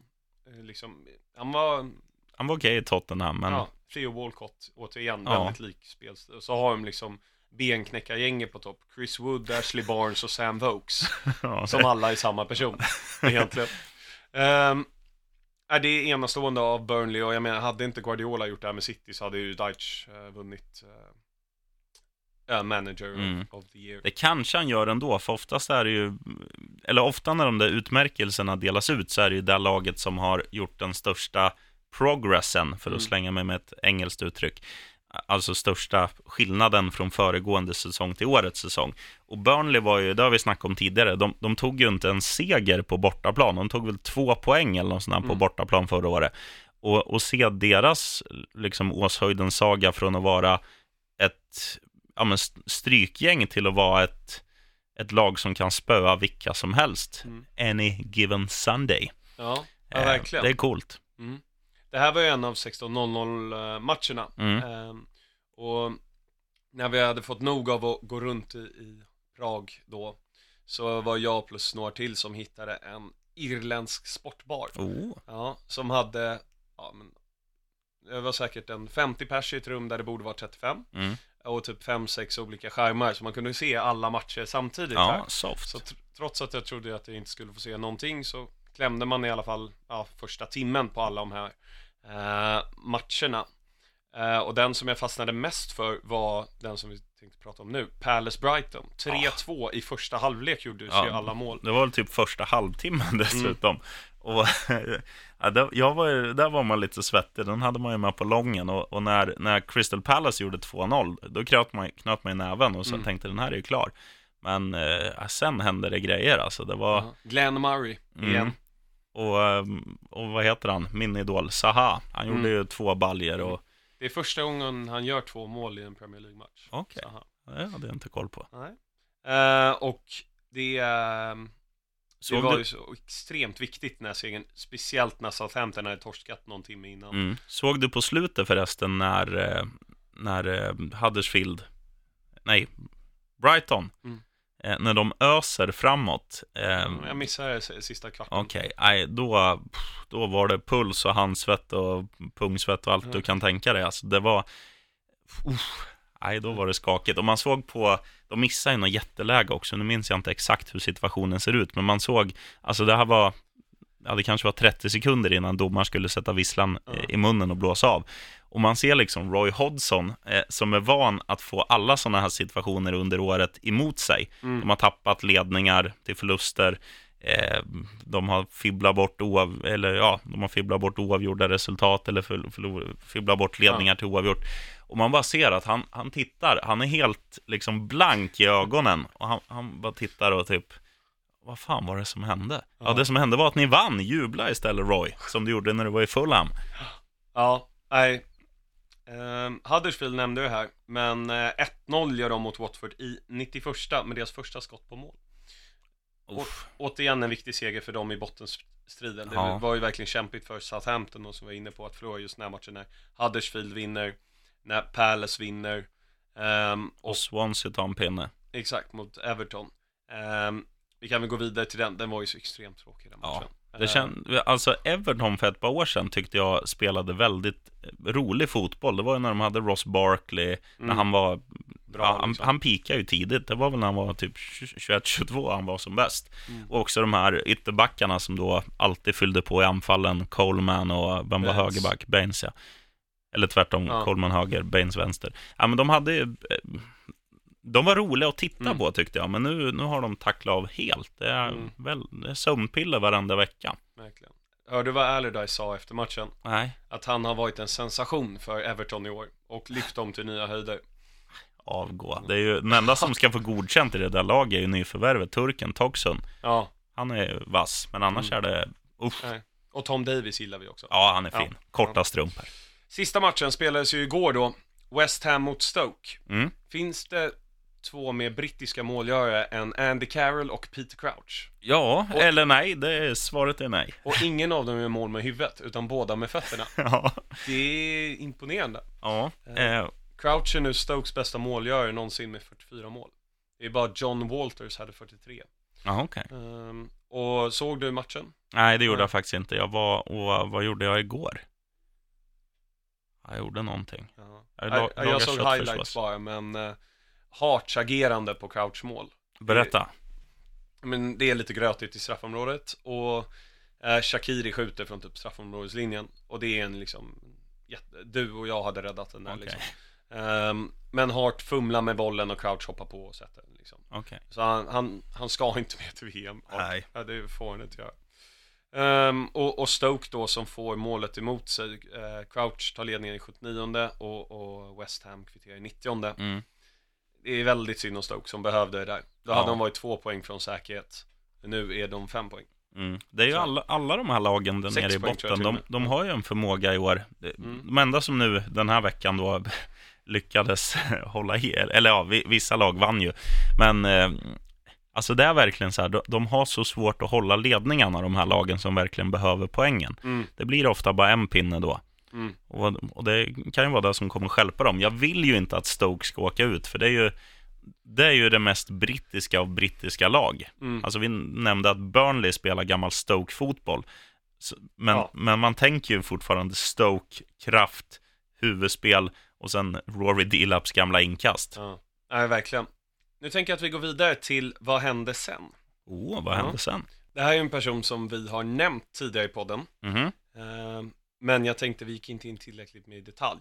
Eh, Liksom, han var, Han var okej i Tottenham, men ja, Theo Walcott, återigen, Ja. väldigt lik spelstil. Och så har de liksom benknäckargänget på topp. Chris Wood, Ashley Barnes och Sam Vokes. <laughs> ja, Som alla är samma person, <laughs> egentligen. Um, är det är enastående av Burnley och jag menar, hade inte Guardiola gjort det här med City så hade ju Deitch uh, vunnit uh, manager Mm. of, the year. Det kanske han gör ändå, för oftast är det ju, eller ofta när de där utmärkelserna delas ut så är det ju det laget som har gjort den största progressen, för att Mm. slänga mig med ett engelskt uttryck. Alltså största skillnaden från föregående säsong till årets säsong. Och Burnley var ju, det har vi snackat om tidigare, de, de tog ju inte en seger på bortaplan. De tog väl två poäng eller något sånt på Mm. bortaplan förra året. Och, och se deras liksom Åshöjdens saga från att vara ett ja, men st- strykgäng till att vara ett, ett lag som kan spöa vilka som helst. Mm. Any given Sunday. Ja, ja Eh, verkligen. Det är coolt. Mm. Det här var ju en av 16.00 eh, matcherna. Mm. Ehm, och när vi hade fått nog av att gå runt i, i Prag då, så var jag plus några till som hittade en irländsk sportbar. Oh. Ja, som hade, ja men, det var säkert en 50 pers i ett rum där det borde vara 35. Mm. Och typ 5-6 olika skärmar, så man kunde se alla matcher samtidigt här. Ja, soft. Så tr- trots att jag trodde att jag inte skulle få se någonting så klämde man i alla fall ja, första timmen på alla de här eh, matcherna. Eh, och den som jag fastnade mest för var den som vi tänkte prata om nu. Palace Brighton. 3-2 i första halvlek gjordes Ja. ju alla mål. Det var väl typ första halvtimmen <laughs> dessutom. Mm. Och <laughs> ja, där, jag var, där var man lite svettig, den hade man ju med på lången. Och, och när, när Crystal Palace gjorde 2-0, då knöt man, knöt man i näven och så Mm. tänkte den här är ju klar. Men eh, sen hände det grejer alltså. Det var, Ja. Glenn Murray Mm. igen. och, ehm, och vad heter han, min idol, Zaha. Han Mm. gjorde ju två baljer och, Det är första gången han gör två mål i en Premier League-match. Okej. Han- det hade jag inte koll på. Nej. Eh, och det, det Såg var du, ju så extremt viktigt den här segern, speciellt när Southampton hade torskat någon timme innan. mm, såg du på slutet förresten när, eh, när eh, Huddersfield, nej, Brighton, Mm. eh, när de öser framåt. Eh, Jag missade sista kvarten. Okej, nej, då, då var det puls och handsvett och pungsvett och allt Mm. du kan tänka dig. Alltså det var, uff, nej, då var det skakigt. Och man såg på, de missade ju något jätteläge också. Nu minns jag inte exakt hur situationen ser ut, men man såg, alltså det här var, ja, det kanske var 30 sekunder innan domaren skulle sätta visslan eh, i munnen och blåsa av. Och man ser liksom Roy Hodgson, eh, som är van att få alla sådana här situationer under året emot sig. Mm. De har tappat ledningar till förluster. Eh, de har fibblat bort, oav, eller, ja, de har fibblat bort oavgjorda resultat eller fibblat bort ledningar till oavgjort. Och man bara ser att han, han tittar, han är helt liksom blank i ögonen. Och han, han bara tittar och typ, vad fan var det som hände? Ja, Ja. det som hände var att ni vann, jubla istället Roy, som du gjorde när du var i Fulham. Ja, nej. Um, Huddersfield nämnde du här, men eh, 1-0 gör de mot Watford i 91 med deras första skott på mål. Uff. Återigen en viktig seger för dem i bottenstriden. Det Ja. var ju verkligen kämpigt för Southampton och som var inne på att förlora just den här matchen när Huddersfield vinner, när Palace vinner. ehm, och Och Swansea tar en pinne. exakt mot Everton. Ehm, vi kan väl gå vidare till den, den var ju så extremt tråkig den Ja, matchen. Det känd, alltså Everton för ett par år sedan tyckte jag spelade väldigt eh, rolig fotboll. Det var ju när de hade Ross Barkley, när Mm. han var, Bra, ja, han, liksom. han ju tidigt. Det var väl när han var typ 21-22 han var som bäst. Mm. Och också de här ytterbackarna som då alltid fyllde på i anfallen, Coleman och vem var Baines. högerback? Baines ja. Eller tvärtom, Ja. Coleman höger, Baines vänster. Ja men de hade ju, eh, de var roliga att titta Mm. på tyckte jag, men nu, nu har de tacklat av helt. Det är, Mm. väl, det är sömnpiller varenda vecka. Verkligen. Hörde du vad Allardyce sa efter matchen? Nej. Att han har varit en sensation för Everton i år och lyft dem till nya höjder. avgå. Det är ju den enda som ska få godkänt i det där laget är ju nyförvärvet, turken Toxun. Ja, Han är vass, men annars Mm. är det, usch. nej. och Tom Davis gillar vi också. Ja, han är fin. Ja. Korta strumpor. Sista matchen spelades ju igår då. West Ham mot Stoke. Mm. Finns det två mer brittiska målgörare än Andy Carroll och Peter Crouch? Ja, Och- eller nej, det är, svaret är nej. Och ingen av dem gör mål med huvudet, utan båda med fötterna. <laughs> Ja, Det är imponerande. ja. Eh, Crouch är nu Stokes bästa målgörare någonsin med 44 mål. Det är bara John Walters hade 43. ja okej. Ehm, och såg du matchen? Nej, det gjorde jag faktiskt inte. Jag var, och vad gjorde jag igår? Jag gjorde någonting. Ja. Jag Jag, jag, jag såg highlights bara, men uh, Harts agerande på Crouch mål. Berätta. Men det är lite grötigt i straffområdet och uh, Shakiri skjuter från typ straffområdeslinjen och det är en liksom du och jag hade räddat den där Okej, liksom. Ehm, men Hart fumlar med bollen och Crouch hoppar på och sätter den liksom. okej. Så han, han, han ska inte med till VM. Nej. Ja, det får han inte göra. Ehm, och, och Stoke då som får målet emot sig. Eh, Crouch tar ledningen i 79 och, och West Ham kvitterar i 90 Mm. Det är väldigt synd om Stoke som behövde det där. Då Ja. hade de varit två poäng från säkerhet. Nu är de fem poäng. Mm. Det är ju alla, alla de här lagen där Sex nere i botten, de, de har ju en förmåga i år. Mm. de enda som nu den här veckan då <laughs> lyckades <laughs> hålla i, eller ja, vi- vissa lag vann ju. Men eh, alltså det är verkligen så här, de, har så svårt att hålla ledningarna, de här lagen som verkligen behöver poängen. Mm. Det blir ofta bara en pinne då. Mm. Och, och det kan ju vara det som kommer stjälpa dem. Jag vill ju inte att Stoke ska åka ut, för det är ju det är ju det mest brittiska av brittiska lag. Mm. Alltså vi nämnde att Burnley spelar gammal Stoke-fotboll. Men, Ja. men man tänker ju fortfarande Stoke, kraft, huvudspel och sen Rory Delaps gamla inkast. Ja. Nej, verkligen. Nu tänker jag att vi går vidare till vad hände sen? Åh, oh, vad Ja. hände sen? Det här är en person som vi har nämnt tidigare i podden. Mhm. Ehm, Men jag tänkte vi gick inte in tillräckligt med i detalj.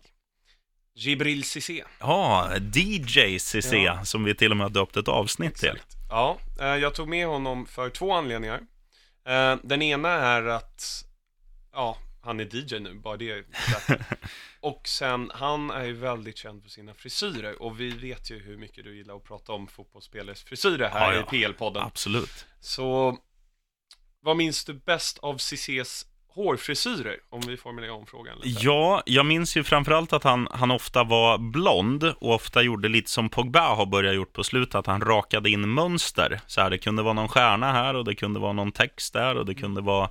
Gibril Cissé. Ja, DJ CC, Ja. som vi till och med har döpt ett avsnitt till. Exakt. Ja, eh, jag tog med honom för två anledningar. Eh, Den ena är att, ja, han är DJ nu, bara det. <laughs> Och sen, han är ju väldigt känd för sina frisyrer och vi vet ju hur mycket du gillar att prata om fotbollsspelares frisyrer här Ja, ja. i PL-podden. Absolut. Så, vad minns du bäst av Cissés hårfrisyrer? Om vi formulerar om frågan lite. Ja, jag minns ju framförallt att han, han ofta var blond och ofta gjorde lite som Pogba har börjat gjort på slutet, att han rakade in mönster. Så här, det kunde vara någon stjärna här och det kunde vara någon text där och det kunde vara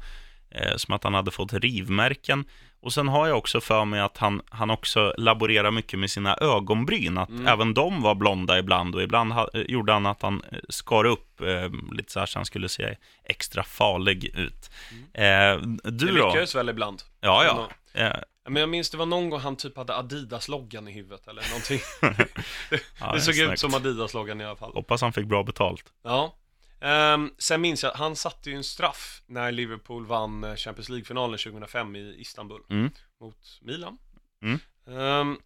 eh, som att han hade fått rivmärken. Och sen har jag också för mig att han, han också laborerar mycket med sina ögonbryn, att Mm. även de var blonda ibland och ibland ha, eh, gjorde han att han eh, skar upp eh, lite så här så han skulle se extra farlig ut. Eh, det du då? lyckades väl ibland. Ja, ja. Eh, Ja, Men jag minns det var någon gång han typ hade Adidas-loggan i huvudet eller någonting. <laughs> <laughs> det, Ja, det såg snyggt. ut som Adidas-loggan i alla fall. Hoppas han fick bra betalt. Ja. Ehm, sen minns jag, han satte ju en straff när Liverpool vann eh, Champions League-finalen 2005 i Istanbul Mm. mot Milan. Mm. Ehm,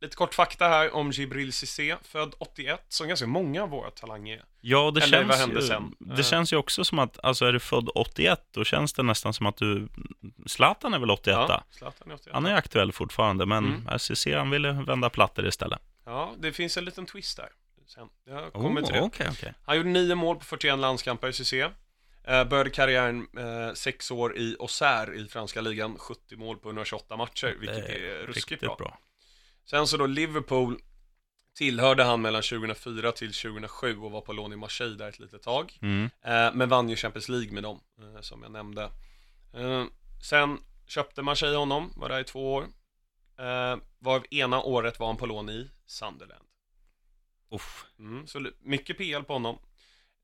lite kort fakta här om Gibril Cissé, född 81, som ganska många av våra talanger är. Ja, det Eller känns, vad hände sen? det Eh. känns ju också som att, alltså är du född 81, då känns det nästan som att du, Zlatan är väl 81? Ja, Zlatan är 81. Han är aktuell fortfarande, men Mm. RCC, han ville vända plattor istället. Ja, det finns en liten twist där. Sen. Jag Oh, kommer till det. okej, okej. Han gjorde nio mål på 41 landskamper i Cissé. Eh, började karriären eh, sex år i Auxerre i franska ligan, 70 mål på 128 matcher, vilket Det är ruskigt bra. bra. Sen så då Liverpool tillhörde han mellan 2004 till 2007 och var på lån i Marseille där ett litet tag. Mm. Eh, men vann ju Champions League med dem, eh, som jag nämnde. Eh, sen köpte Marseille honom, var där i två år. Eh, varav ena året var han på lån i Sunderland. Uff. Mm, så mycket PL på honom.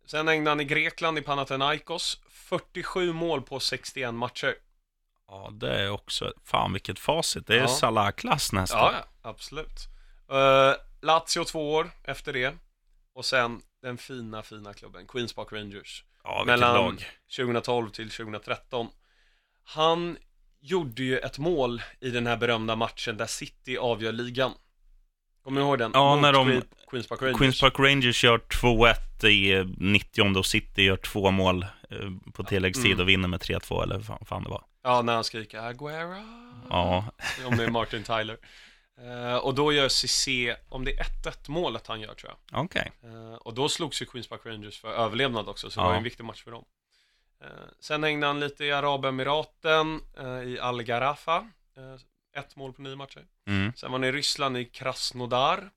Sen hängde han i Grekland i Panathinaikos. 47 mål på 61 matcher. Ja, det är också, fan vilket facit. Det är Ja. Salah-klass nästan. Ja, ja absolut. Uh, Lazio två år efter det. Och sen den fina, fina klubben, Queens Park Rangers. Ja, mellan lag. 2012 till 2013. Han gjorde ju ett mål i den här berömda matchen där City avgör ligan. Kommer du ihåg den? Ja, Mot när de- Queen- Queens Park Rangers. Queens Park Rangers gör 2-1 i eh, 90 och City gör två mål eh, på tilläggstid Mm. och vinner med 3-2 eller vad fan, det var. Ja, när han skriker Aguero. Ja, Om det är Martin Tyler. Eh, och då gör Cissé, om det är 1-1 målet han gör tror jag. okej. Eh, och då slogs ju Queens Park Rangers för överlevnad också, så det Ja. var en viktig match för dem. Eh, sen hängde han lite i Arabemiraten, eh, i Al Gharafa. Eh, ett mål på nio matcher. Mm. Sen var han i Ryssland i Krasnodar,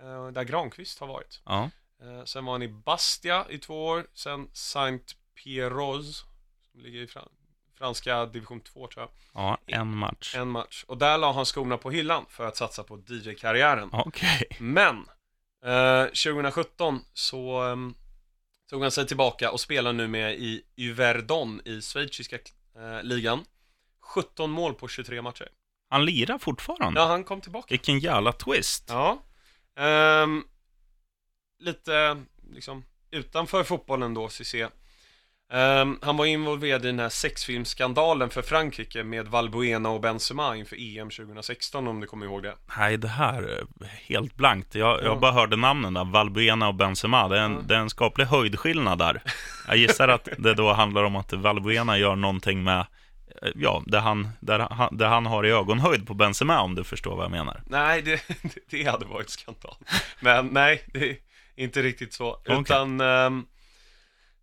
eh, där Granqvist har varit. Ja. Eh, sen var han i Bastia i två år, sen Saint Pierroz, som ligger i fran- franska division 2 tror jag. ja, en match. En match. Och där la han skorna på hyllan för att satsa på DJ-karriären. Okej. Men, eh, 2017 så ehm, tog han sig tillbaka och spelar nu med i Yverdon i schweiziska eh, ligan. 17 mål på 23 matcher. Han lirar fortfarande. Ja, han kom tillbaka. Vilken jävla twist. Ja. Ehm, lite, liksom, utanför fotbollen då, Cissé. Ehm, han var involverad i den här sexfilmsskandalen för Frankrike med Valbuena och Benzema inför EM 2016 om du kommer ihåg det. Nej, det här är helt blankt. Jag, Ja. jag bara hörde namnen där, Valbuena och Benzema. Det är, en, Ja. det är en skaplig höjdskillnad där. Jag gissar att det då handlar om att Valbuena gör någonting med, ja, det han, där han, det han har i ögonhöjd på Benzema, om du förstår vad jag menar. Nej, det, <laughs> det hade varit skandal. Men nej, det är inte riktigt så. Okej. Utan ehm,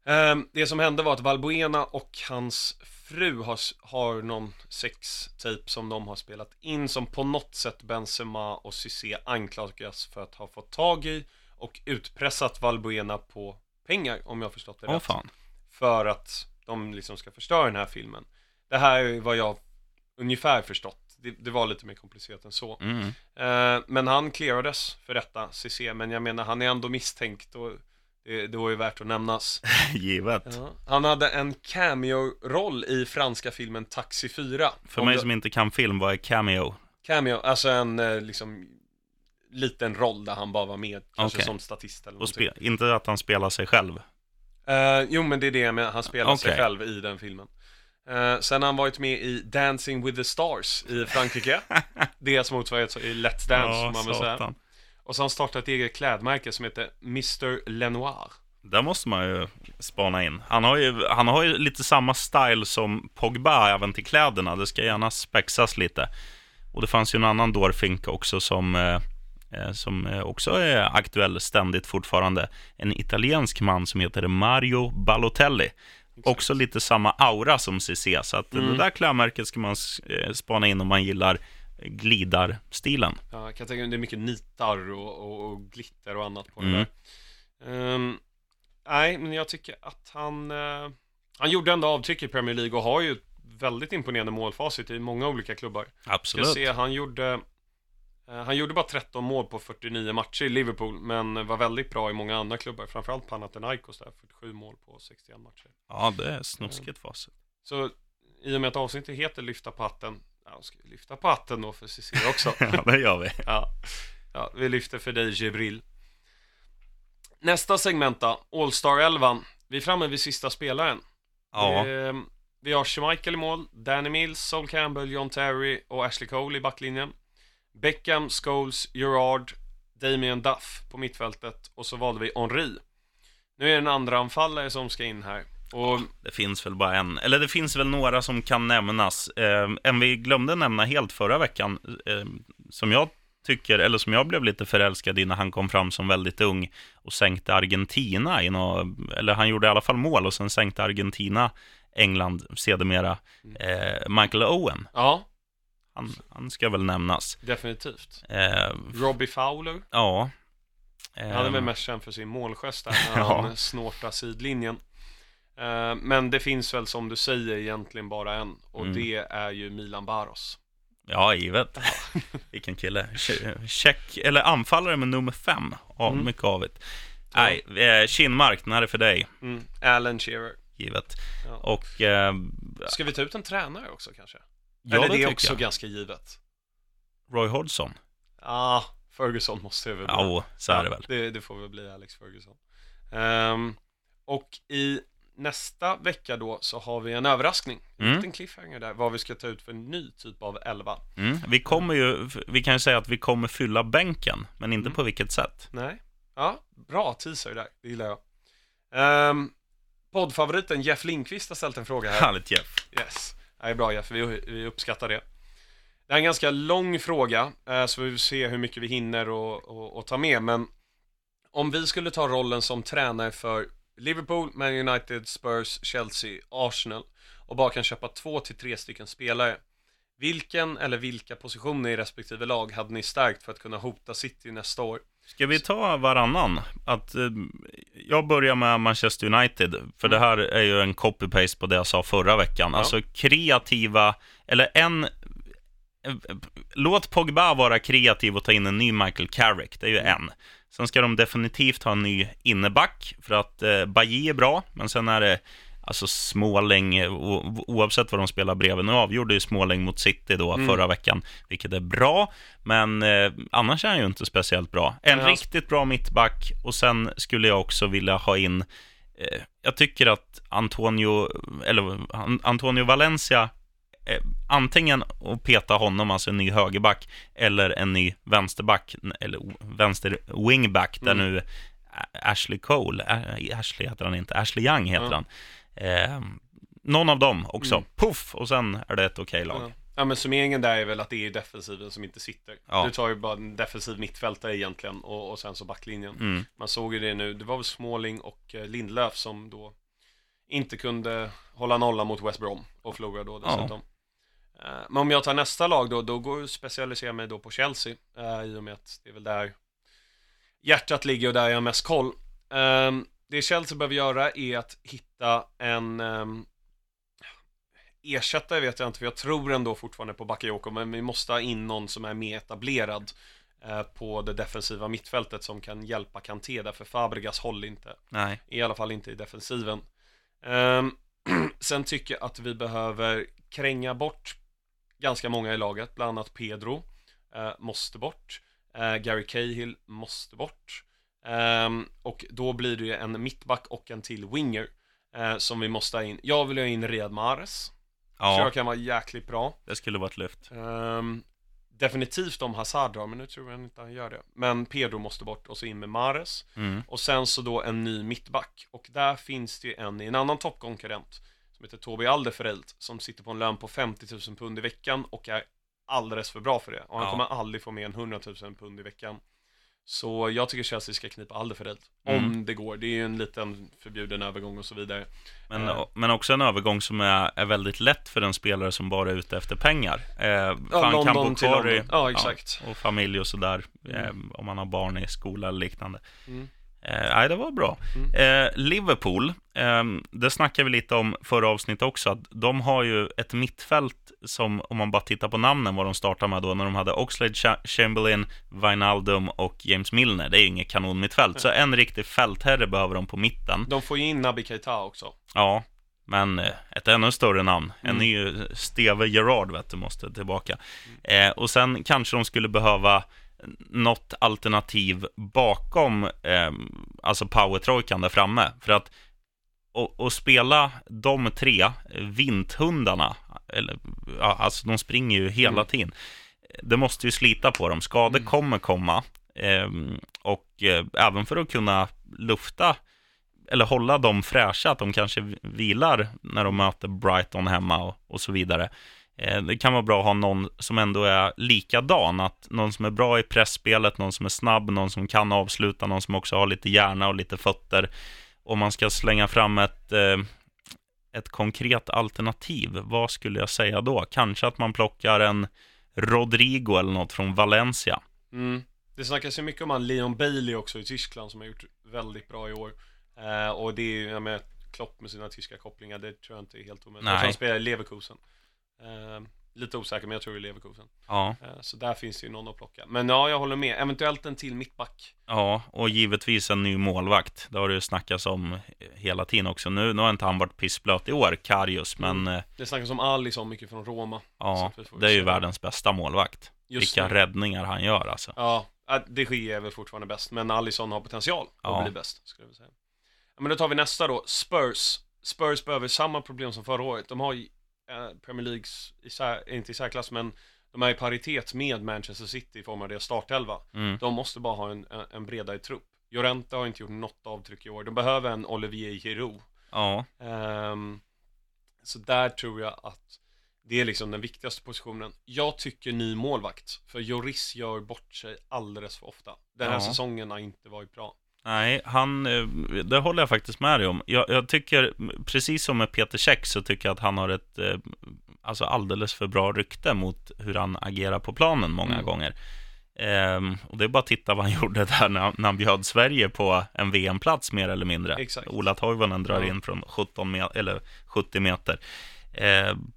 ehm, det som hände var att Valbuena och hans fru har, har någon sextape som de har spelat in som på något sätt Benzema och Cissé anklagas för att ha fått tag i och utpressat Valbuena på pengar om jag förstått det Åh rätt. fan. För att de liksom ska förstöra den här filmen. Det här är vad jag ungefär förstått. Det, det var lite mer komplicerat än så. Mm. Eh, men han clearades för detta, CC, men jag menar han är ändå misstänkt och det, det var ju värt att nämnas. <laughs> Givet. Ja. Han hade en cameo-roll i franska filmen Taxi 4. För Om mig du- som inte kan film, vad är cameo? Cameo, alltså en eh, liksom liten roll där han bara var med, kanske Okej. som statist eller Och inte att han spelar sig själv. Eh, jo men det är det menar, han spelar sig Okej. själv i den filmen. Eh, sen har han varit med i Dancing with the Stars i Frankrike. <laughs> Deras motsvarighet i Let's Dance, Ja, man väl säga. Och så har han startat ett eget klädmärke som heter Mr. Lenoir. Där måste man ju spana in. Han har ju, han har ju lite samma style som Pogba även till kläderna. Det ska gärna spexas lite. Och det fanns ju en annan dårfink också som, eh, eh, som eh, också är aktuell ständigt fortfarande. En italiensk man som heter Mario Balotelli. Också lite samma aura som CC. Så att Mm. det där klädmärket ska man eh, spana in om man gillar glidarstilen. Ja, jag kan tänka mig det är mycket nitar och, och, och glitter och annat på Mm. det där. Ehm, nej, men jag tycker att han, eh, han gjorde ändå avtryck i Premier League och har ju ett väldigt imponerande målfacit i många olika klubbar. Ska Absolut. se, han gjorde han gjorde bara 13 mål på 49 matcher i Liverpool, men var väldigt bra i många andra klubbar, framförallt Panathinaikos där, 47 mål på 61 matcher. Ja, det är snuskigt facit. Så i och med att avsnittet heter Lyfta på hatten, ja, ska vi lyfta på hatten då för Cecilia också. <laughs> Ja, det gör vi. Ja, ja vi lyfter för dig Jibril. Nästa segment då, All-Star 11. Vi är framme vid sista spelaren. Ja. Eh, vi har Schmeichel i mål, Danny Mills, Sol Campbell, John Terry och Ashley Cole i backlinjen. Beckham, Scholes, Gerard, Damien Duff på mittfältet och så valde vi Henri. Nu är det en andra anfallare som ska in här. Och Det finns väl bara en, eller det finns väl några som kan nämnas. Eh, en vi glömde nämna helt förra veckan, eh, som jag tycker, eller som jag blev lite förälskad i när han kom fram som väldigt ung och sänkte Argentina i nå, eller han gjorde i alla fall mål och sen sänkte Argentina England sedermera. Eh, Michael Owen, ja, han, han ska väl nämnas. definitivt. Eh, Robbie Fowler. ja. Han är väl mest känd för sin målgest där när <laughs> Ja. han snortar sidlinjen. Eh, Men det finns väl som du säger egentligen bara en och Mm. det är ju Milan Baros. Ja, givet. <laughs> Vilken kille. Che- Check, eller anfallare med nummer fem. Ja, Mm. mycket avigt. Nej, eh, Kinmark, den här är för dig, Mm. Alan Shearer. givet. Ja. Och... Eh, Ska vi ta ut en tränare också kanske? Ja, Eller det tycker är också jag. ganska givet. Roy Hodgson. Ah, Ferguson måste det väl bli. Ja, så är det väl. Det, det får väl bli Alex Ferguson. Ehm, och i nästa vecka då så har vi en överraskning. En Mm. liten cliffhanger där, vad vi ska ta ut för en ny typ av elva. Mm. Vi kommer ju, vi kan ju säga att vi kommer fylla bänken, men inte Mm. på vilket sätt. Nej. Ja, bra teaser där. Det gillar jag. Um, poddfavoriten Jeff Lindqvist har ställt en fråga här. Härligt Jeff. Yes. Det är bra Jeff, vi, vi uppskattar det. Det är en ganska lång fråga, eh, så vi får se hur mycket vi hinner och, och, och ta med. Men om vi skulle ta rollen som tränare för Liverpool, Man United, Spurs, Chelsea, Arsenal och bara kan köpa två till tre stycken spelare. Vilken eller vilka positioner i respektive lag hade ni stärkt för att kunna hota City nästa år? Ska vi ta varannan? Att, eh, jag börjar med Manchester United, för det här är ju en copy-paste på det jag sa förra veckan. Ja. Alltså kreativa, eller en... eh, Låt Pogba vara kreativ och ta in en ny Michael Carrick, det är ju en. Sen ska de definitivt ha en ny inneback, för att eh, Bailly är bra, men sen är det alltså Småläng, eh, oavsett vad de spelar bredvid. Nu avgjorde ju Småläng mot City då Mm. förra veckan, vilket är bra, men eh, annars är han ju inte speciellt bra. En han- riktigt bra mittback, och sen skulle jag också vilja ha in eh, jag tycker att Antonio, eller An- Antonio Valencia eh, antingen att peta honom, alltså en ny högerback, eller en ny vänsterback, eller vänster wingback, där Mm. nu Ashley Cole, Ashley heter han inte, Ashley Young heter Ja. han. Eh, någon av dem också, Mm. puff, och sen är det ett okej lag. Ja. ja, men summeringen där är väl att det är defensiven som inte sitter. Ja. Du tar ju bara en defensiv mittfältare egentligen och, och sen så backlinjen. Mm. Man såg ju det nu, det var väl Småling och eh, Lindlöf som då inte kunde hålla nolla mot West Brom och förlorade då Ja. dessutom. Eh, Men om jag tar nästa lag då, då går jag mig då på Chelsea eh, i och med att det är väl där hjärtat ligger och där jag har mest koll. Det Chelsea behöver göra är att hitta en ehm, ersättare vet jag inte, för jag tror ändå fortfarande på Bakayoko, men vi måste ha in någon som är mer etablerad eh, på det defensiva mittfältet som kan hjälpa Kanté, därför Fabregas håller inte. Nej. I alla fall inte i defensiven. Ehm, <clears throat> sen tycker jag att vi behöver kränga bort ganska många i laget, bland annat Pedro eh, måste bort. Eh, Gary Cahill måste bort. Ehm, och då blir det ju en mittback och en till winger eh, som vi måste ha in. Jag vill ha in Riyad Mahrez. Ja. Tror jag kan vara jäkligt bra. Det skulle vara ett lyft. Ehm, definitivt om Hazard drar, men nu tror jag inte han gör det. Men Pedro måste bort och så in med Mares. Mm. Och sen så då en ny mittback. Och där finns det ju en i en annan toppkonkurrent. Som heter Tobi Alderfereld. Som sitter på en lön på 50 000 pund i veckan och är alldeles för bra för det. Och han Ja. kommer aldrig få mer än 100 000 pund i veckan. Så jag tycker Chelsea ska knipa Alderfereld. Mm. Om det går. Det är ju en liten förbjuden övergång och så vidare. Men, Eh. men också en övergång som är, är väldigt lätt för en spelare som bara är ute efter pengar. Eh, bo London till London. Ja, exakt. och familj och sådär. Mm. Eh, om man har barn i skola eller liknande. Mm. Eh, nej, det var bra. Mm. Eh, Liverpool, eh, det snackade vi lite om förra avsnittet också, att de har ju ett mittfält som, om man bara tittar på namnen, vad de startade med då, när de hade Oxlade, Cha- Chamberlain, Wijnaldum och James Milner. Det är ju inget kanonmittfält, så en riktig fältherre behöver de på mitten. De får ju in Naby Keita också. Ja, men eh, ett ännu större namn. En Mm. ny Steve Gerrard, vet du, måste tillbaka. Eh, och sen kanske de skulle behöva något alternativ bakom, eh, alltså powertrojkan där framme. För att och, och spela de tre eh, vinthundarna, eller, ja, alltså de springer ju hela Mm. tiden. Det måste ju slita på dem. Skador Mm. kommer komma. ehm, och eh, även för att kunna lufta eller hålla dem fräscha, att de kanske vilar när de möter Brighton hemma och, och så vidare. Eh, det kan vara bra att ha någon som ändå är likadan, att någon som är bra i pressspelet, någon som är snabb, någon som kan avsluta, någon som också har lite hjärna och lite fötter. Om man ska slänga fram ett, eh, ett konkret alternativ, vad skulle jag säga då? Kanske att man plockar en Rodrigo eller något från Valencia. Mm. Det snackas ju mycket om han Leon Bailey också i Tyskland som har gjort väldigt bra i år. Eh, och det är ju, jag menar, Klopp med sina tyska kopplingar, det tror jag inte är helt omöjligt. Nej. Han spelar i Leverkusen. Eh, lite osäker, men jag tror det är Leverkusen. Ja, Eh, så där finns det ju någon att plocka. Men ja, jag håller med. Eventuellt en till mittback. Ja, och givetvis en ny målvakt. Det har det ju snackats om hela tiden också. Nu, nu har inte han varit pissblöt i år, Karius, men eh, Det snackas om Alisson mycket från Roma. ja, det är ju världens bästa målvakt. Just Vilka nu. räddningar han gör alltså. Ja, äh, de Gea är väl fortfarande bäst, men Alisson har potential att Ja. bli bäst, skulle jag säga. Men då tar vi nästa då, Spurs. Spurs behöver samma problem som förra året. De har Premier Leagues, i sär, inte i särklass, men de är i paritet med Manchester City i form av deras startelva. Mm. De måste bara ha en, en- bredare trupp. Llorente har inte gjort något avtryck i år. De behöver en Olivier Giroud. Ja, Ehm, så där tror jag att det är liksom den viktigaste positionen. Jag tycker ny målvakt, för Joris gör bort sig alldeles för ofta. Den här Ja. säsongen har inte varit bra. Nej, han, eh, det håller jag faktiskt med dig om. Jag, jag tycker, precis som med Peter Käck, så tycker jag att han har ett eh, alltså alldeles för bra rykte mot hur han agerar på planen många Mm. gånger. Ehm, och det är bara att titta vad han <laughs> gjorde där när, när han bjöd Sverige på en VM-plats mer eller mindre. Exakt. Ola Toivonen drar in från 17 me- eller 70 meter. Ehm,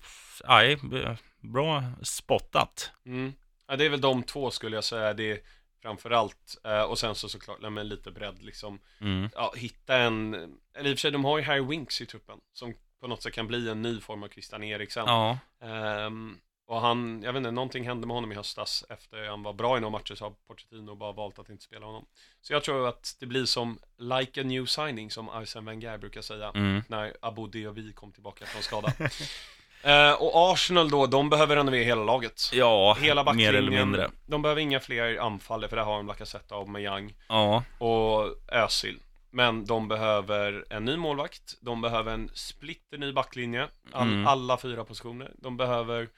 b- bra spottat. Mm. Ja, det är väl de två skulle jag säga. Det är framförallt. Eh, och sen så såklart, nej, men lite bredd liksom. Mm. Ja, hitta en, eller i och för sig, de har ju Harry Winks i truppen. Som på något sätt kan bli en ny form av Christian Eriksen. Ja, Ehm, och han, jag vet inte, någonting hände med honom i höstas efter han var bra i några matcher så har Pochettino bara valt att inte spela honom. Så jag tror att det blir som like a new signing som Arsene Wenger brukar säga mm. när Abu Dhabi kom tillbaka från skada. <laughs> Eh, och Arsenal då, de behöver renovera hela laget. ja Hela mer eller mindre. De behöver inga fler anfallare för där har de Lacazette av med Young Ja, och Özil. Men de behöver en ny målvakt, de behöver en splitter ny backlinje, all, Mm. alla fyra positioner. De behöver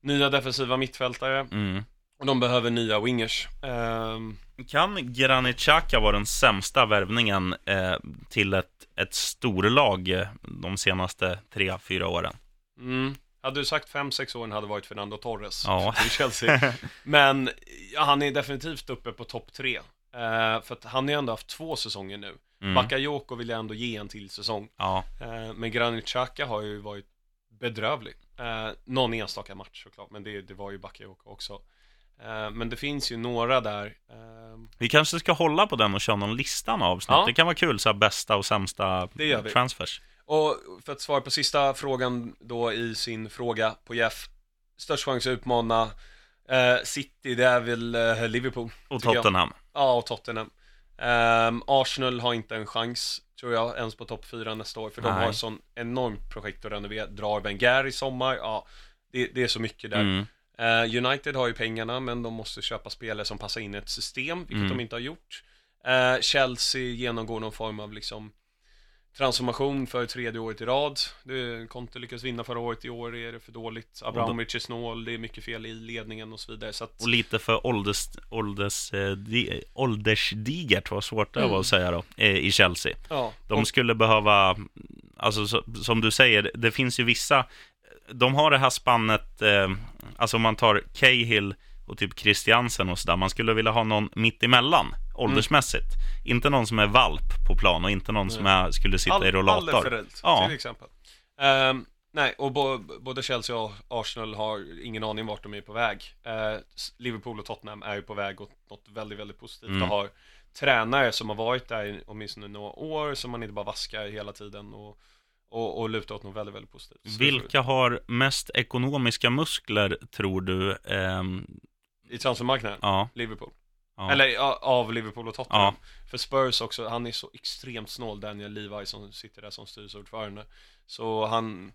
nya defensiva mittfältare mm. och de behöver nya wingers. Ehm, Kan Granit Xhaka vara den sämsta värvningen eh, till ett, ett storlag de senaste tre, fyra åren? Mm. Hade du sagt 5-6 år hade varit Fernando Torres Ja. <laughs> till Chelsea. <laughs> Men ja, han är definitivt uppe på topp tre. Eh, för att han har ju ändå haft två säsonger nu. Mm. Bakayoko vill jag ändå ge en till säsong. Ja, Eh, men Granit Xhaka har ju varit bedrövlig. Eh, någon enstaka match såklart, men det, det var ju Bakayoko också. Eh, men det finns ju några där. ehm, vi kanske ska hålla på den och köra någon listan avsnitt. Ja. Det kan vara kul, så bästa och sämsta transfers. Och för att svara på sista frågan då i sin fråga på Jeff. Störst chans att utmana eh, City, det är väl eh, Liverpool. Och tycker jag. Tottenham. Ja, och Tottenham. Ehm, Arsenal har inte en chans, tror jag, ens på topp 4 nästa år, för de Nej. har ett sån enormt projekt att renovera. Drar Wenger i sommar, ja, det, det är så mycket där. Mm. Eh, United har ju pengarna, men de måste köpa spelare som passar in i ett system, vilket Mm. de inte har gjort. Eh, Chelsea genomgår någon form av liksom transformation för tredje året i rad. Det, Conte lyckas vinna förra året, i år är det för dåligt. Abramovic är snål, det är mycket fel i ledningen och så vidare. Så att, Och lite för ålders, ålders, eh, di, åldersdigert, vad svårt det Mm. var att säga då, eh, i Chelsea. ja, De och- skulle behöva, alltså så, som du säger, det finns ju vissa, de har det här spannet, eh, alltså om man tar Cahill och typ Christiansen och sådär, man skulle vilja ha någon mitt emellan åldersmässigt. Inte någon som är valp på plan och inte någon som är, skulle sitta i All- rollator. Allerföräldt, Ja. till exempel. Ehm, nej, och bo, både Chelsea och Arsenal har ingen aning vart de är på väg. Eh, s- Liverpool och Tottenham är ju på väg åt något väldigt, väldigt positivt Mm. och har tränare som har varit där i åtminstone några år, som man inte bara vaskar hela tiden och, och, och lutar åt något väldigt, väldigt positivt. Vilka har mest ekonomiska muskler, tror du? Ehm, I transfermarknaden? ja, Liverpool. ja. Eller ja, av Liverpool och Tottenham. För Spurs också, han är så extremt snål, Daniel Levi som sitter där som styrelseordförande. Så han,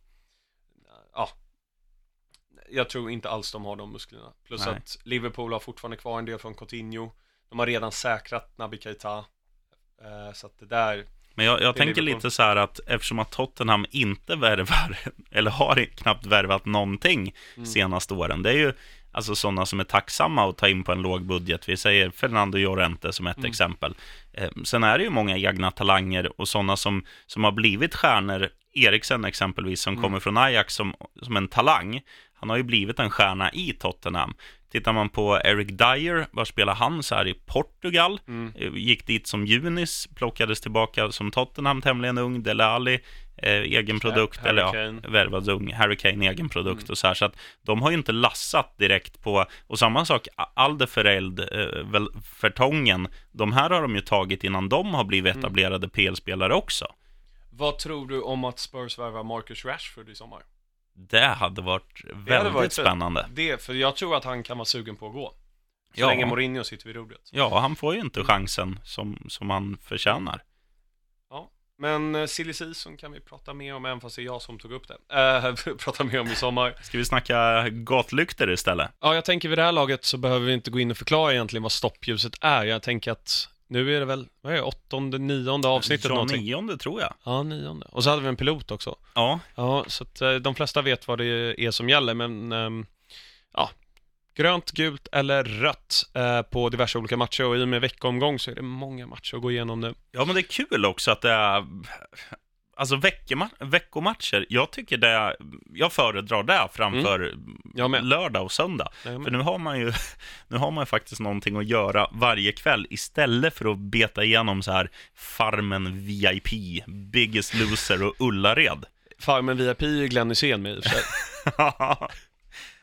ja, jag tror inte alls de har de musklerna. Plus Nej. att Liverpool har fortfarande kvar en del från Coutinho. De har redan säkrat Naby Keita. Eh, så att det där, Men jag, jag tänker Liverpool. lite så här att eftersom att Tottenham inte värvar, <laughs> eller har knappt värvat någonting Mm. senaste åren. Det är ju alltså sådana som är tacksamma att ta in på en låg budget. Vi säger Fernando Llorente som ett Mm. exempel. Eh, sen är det ju många egna talanger och sådana som, som har blivit stjärnor. Eriksen exempelvis som Mm. kommer från Ajax som, som en talang. Han har ju blivit en stjärna i Tottenham. Tittar man på Eric Dyer, var spelar han? Så här i Portugal. mm, Eh, Gick dit som junis, plockades tillbaka som Tottenham, tämligen ung. Dele Alli, eh, egen produkt, eller ja, Kane. värvad ung. Harry Kane, egen produkt Mm. och så här. Så att de har ju inte lassat direkt på, och samma sak, Aldefereld, eh, Fertongen, de här har de ju tagit innan de har blivit Mm. etablerade PL-spelare också. vad tror du om att Spurs värvar Marcus Rashford i sommar? Det hade varit väldigt varit fint. spännande. Det, för jag tror att han kan vara sugen på att gå. Så Ja. länge Mourinho sitter vid rodret. Ja, han får ju inte chansen som, som han förtjänar. Men uh, silly season kan vi prata mer om, även fast det är jag som tog upp det. Uh, <laughs> prata mer om i sommar. Ska vi snacka gatlyktor istället? Ja, jag tänker vid det här laget så behöver vi inte gå in och förklara egentligen vad stoppljuset är. Jag tänker att nu är det väl, vad är det, åttonde, nionde avsnittet Ja, någonting? nionde tror jag. Ja, nionde. Och så hade vi en pilot också. Ja, Ja, så att eh, de flesta vet vad det är som gäller, men ja, grönt, gult eller rött eh, på diverse olika matcher och i och med veckomgång så är det många matcher att gå igenom nu. Ja, men det är kul också att det är... Alltså veckoma- veckomatcher, jag tycker det Jag föredrar det framför med. lördag och söndag. För nu har man ju <laughs> nu har man faktiskt någonting att göra varje kväll istället för att beta igenom så här Farmen VIP, Biggest Loser och Ullared. Farmen VIP är ju Glenn Hysén med i och för sig. <laughs> <laughs>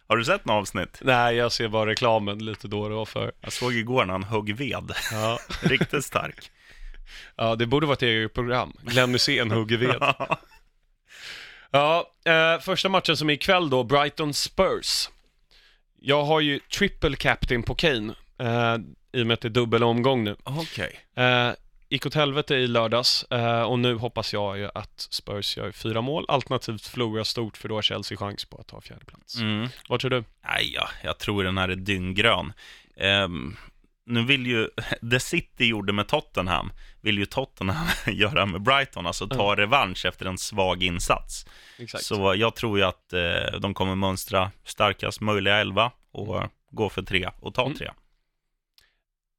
har du sett något avsnitt? Nej, jag ser bara reklamen lite då och då för. Jag såg igår när han högg ved. Ja, <laughs> Riktigt stark. ja det borde vara ett eget program. Glenn Hysén hugger ved. <laughs> Ja, eh, första matchen som är ikväll då, Brighton Spurs. Jag har ju triple captain på Kane, eh, i och med att det är dubbel omgång nu. Okej. Eh, gick åt helvete i lördags eh, och nu hoppas jag ju att Spurs gör fyra mål, alternativt förlorar stort för då har Chelsea chans på att ta fjärde plats. Mm. Vad tror du? Nej, ja, jag tror den här är dynggrön. Ehm, nu vill ju, <laughs> det City gjorde med Tottenham, vill ju Tottenham <laughs> göra med Brighton, alltså ta revansch efter en svag insats. Exakt. Så jag tror ju att eh, de kommer mönstra starkast möjliga elva och gå för tre och ta Mm. tre.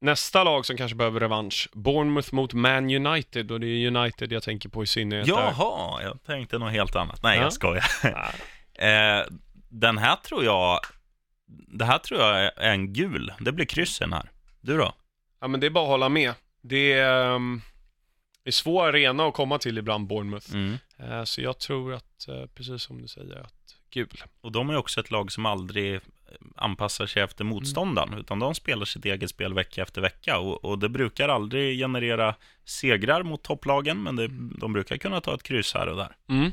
Nästa lag som kanske behöver revansch, Bournemouth mot Man United och det är United jag tänker på i synnerhet där. Jaha, jag tänkte något helt annat. Nej, Ja. jag skojar. <laughs> Eh, den här tror jag, det här tror jag är en gul. Det blir kryssen här. Du då? Ja men det är bara att hålla med. Det är, um, det är svår arena att komma till ibland, Bournemouth. Mm. Eh, så jag tror att, eh, precis som du säger, att gul. Och de är också ett lag som aldrig anpassar sig efter motståndaren, utan de spelar sitt eget spel vecka efter vecka. Och, och det brukar aldrig generera segrar mot topplagen, men det, de brukar kunna ta ett kryss här och där. Mm.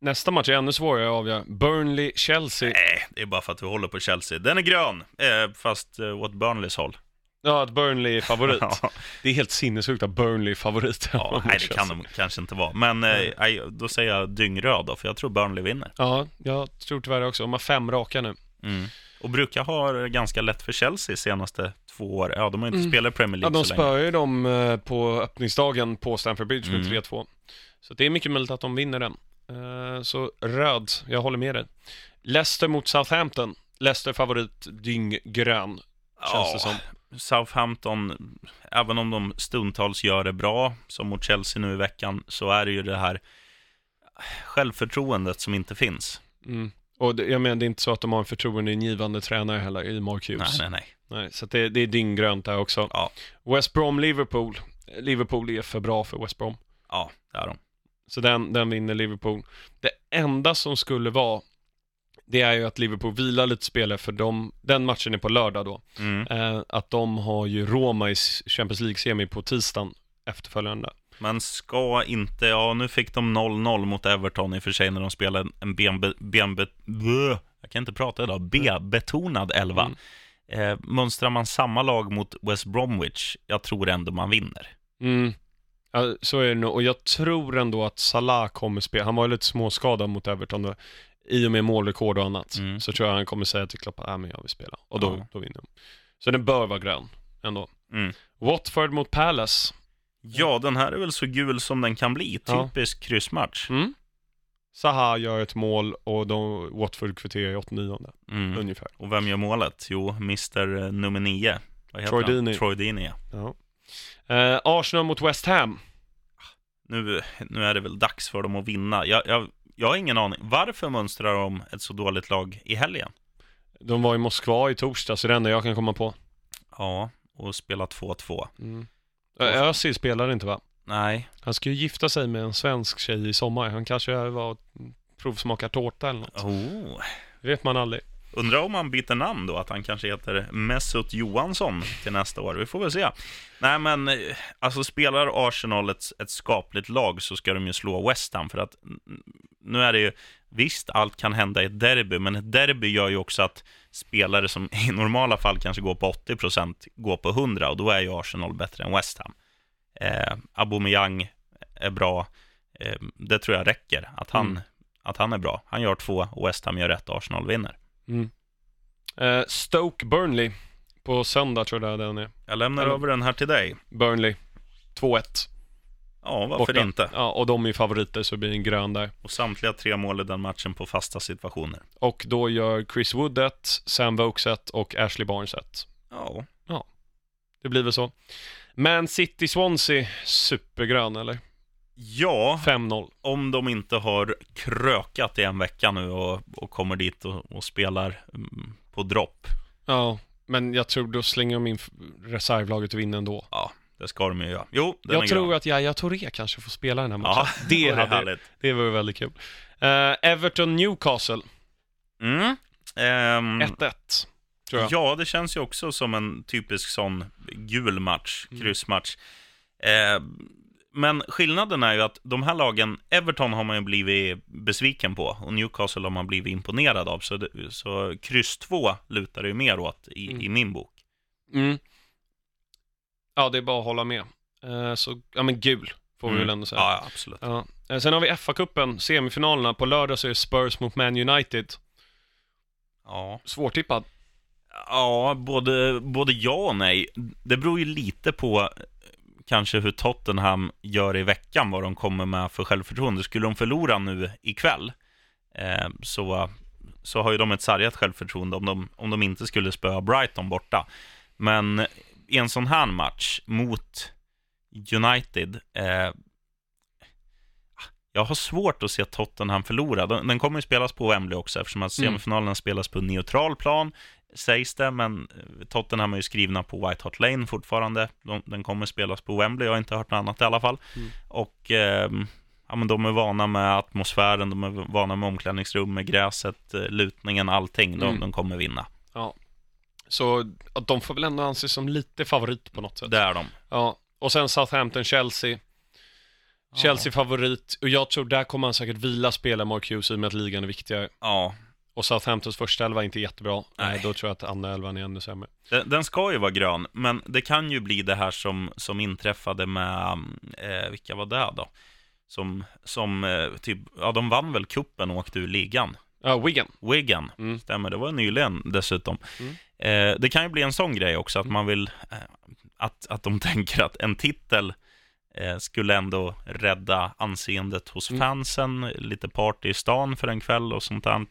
Nästa match är ännu svårare att avgöra. Burnley-Chelsea. Nej, det är bara för att vi håller på Chelsea. Den är grön, eh, fast eh, åt Burnleys håll. Ja, att Burnley är favorit. <laughs> Ja. Det är helt sinnessjukt att Burnley är favorit. Ja, <laughs> nej, det kan de kanske inte vara. Men eh, då säger jag dyngröd då, för jag tror Burnley vinner. Ja, jag tror tyvärr också. De har fem raka nu. Mm. Och brukar ha ganska lätt för Chelsea senaste två år. Ja, de har inte Mm. spelat Premier Ja, League de så länge. spöar ju dem eh, på öppningsdagen på Stamford Bridge med Mm. 3-2. Så det är mycket möjligt att de vinner den. Eh, Så röd, jag håller med dig. Leicester mot Southampton. Leicester favorit, dynggrön, känns det som. Southampton, även om de stundtals gör det bra, som mot Chelsea nu i veckan, så är det ju det här självförtroendet som inte finns. Mm. Och det, jag menar, det är inte så att de har en förtroendeingivande tränare heller i Mark Nej, Hughes. nej, nej. Nej, så att det, det är dynggrönt där också. Ja. West Brom, Liverpool. Liverpool är för bra för West Brom. Ja, det är de. Så den, den vinner Liverpool. Det enda som skulle vara, det är ju att Liverpool vilar lite spelare för de, den matchen är på lördag då. Mm. Eh, att de har ju Roma i Champions League-semi på tisdagen efterföljande. Men ska inte, ja nu fick de 0-0 mot Everton i och för sig när de spelade en benbe, benbe, blö, jag kan inte prata idag, B-betonad elva. Mm. Eh, mönstrar man samma lag mot West Bromwich, jag tror ändå man vinner. Mm. Ja, så är det nog. Och jag tror ändå att Salah kommer spela. Han var ju lite småskadad mot Everton då, i och med målrekord och annat. Mm. Så tror jag han kommer säga till Klopp att äh, men jag vill spela. Och då, Ja. då vinner de. Så den bör vara grön ändå. Mm. Watford mot Palace. Ja, den här är väl så gul som den kan bli. Ja. Typisk kryssmatch. Mm. Saha gör ett mål och de, Watford kvitterar i 89 Mm. ungefär. Och vem gör målet? Jo, Mr nummer nio. Vad heter Troy han? Deeney. Troy Deeney, ja. Eh, Arsenal mot West Ham. nu, nu är det väl dags för dem att vinna. Jag, jag, jag har ingen aning. Varför mönstrar de ett så dåligt lag i helgen? De var i Moskva i torsdag, så det enda jag kan komma på. Ja, och spela 2-2. Mm. Özil spelar inte va? Nej, Han ska ju gifta sig med en svensk tjej i sommar. Han kanske var provsmakar tårta eller något. oh. Det vet man aldrig. Undrar om han byter namn då, att han kanske heter Mesut Johansson till nästa år. Vi får väl se. Nej, men eh, alltså spelar Arsenal ett, ett skapligt lag så ska de ju slå West Ham för att nu är det ju, visst, allt kan hända i ett derby, men ett derby gör ju också att spelare som <laughs> i normala fall kanske går på 80% går på 100 och då är ju Arsenal bättre än West Ham. Eh, Aubameyang är bra, eh, det tror jag räcker, att han, Mm. att han är bra. Han gör två och West Ham gör ett, Arsenal vinner. Mm. Eh, Stoke Burnley. På söndag tror jag den är. Jag lämnar Eller- över den här till dig. Burnley. 2-1. Ja, varför borta. inte? Ja, och de är favoriter så det blir en grön där. Och samtliga tre mål i den matchen på fasta situationer. Och då gör Chris Wood ett, Sam Vokes ett och Ashley Barnes ett. Ja, Det blir väl så. Man City Swansea, supergrön eller? ja 5-0. om de inte har krökat i en vecka nu och, och kommer dit och, och spelar mm, på dropp. Ja, men jag tror då slänger de in reservlaget och vinner ändå. Ja, det ska de ju göra. Jo, den Jag är tror grön. att Yahya Touré kanske får spela den här matchen. <laughs> Ja, det, vore hade, härligt. det vore väldigt kul. Uh, Everton Newcastle, Mm. Ehm, 1-1. Tror jag. Ja, det känns ju också som en typisk sån gul match, Mm. kryssmatch. Eh, men skillnaden är ju att de här lagen, Everton har man ju blivit besviken på och Newcastle har man blivit imponerad av. Så, det, så kryss 2 lutar det ju mer åt i, Mm. i min bok. Mm. Ja, det är bara att hålla med. Eh, så, ja men gul, får vi Mm. väl ändå säga. Ja, absolut. Ja. Eh, Sen har vi FA-cupen, semifinalerna. På lördag så är det Spurs mot Man United. Ja, Svårtippad. ja både, både ja och nej. Det beror ju lite på eh, kanske hur Tottenham gör i veckan, vad de kommer med för självförtroende. Skulle de förlora nu ikväll, eh, så, så har ju de ett sargat självförtroende om de, om de inte skulle spöa Brighton borta. Men i en sån här match mot United, eh, jag har svårt att se Tottenham förlora. Den, den kommer ju spelas på Wembley också, eftersom att Mm. semifinalerna spelas på neutral plan, sägs det, men eh, Tottenham är ju skrivna på White Hart Lane fortfarande. De, den kommer spelas på Wembley, jag har inte hört något annat i alla fall. Mm. Och eh, ja, men de är vana med atmosfären, de är vana med omklädningsrum, med gräset, eh, lutningen, allting. De, Mm. de kommer vinna. Så de får väl ändå anses som lite favorit på något sätt. Det är de. Ja. Och sen Southampton-Chelsea. Chelsea favorit. Och jag tror där kommer han säkert vila spela Mark Hughes i och med att ligan är viktigare. Ja, Och Southamptons första elva är inte jättebra. Nej. Då tror jag att andra elvan är ännu sämre. Den, den ska ju vara grön, men det kan ju bli det här som, som inträffade med, eh, vilka var det då? Som, som eh, typ, ja de vann väl kuppen och åkte ur ligan. Ja, Wigan. Wigan, Mm. stämmer, det var nyligen dessutom. Mm. Eh, det kan ju bli en sån grej också, att man vill, eh, att, att de <laughs> tänker att en titel skulle ändå rädda anseendet hos Mm. fansen, lite party i stan för en kväll och sånt där.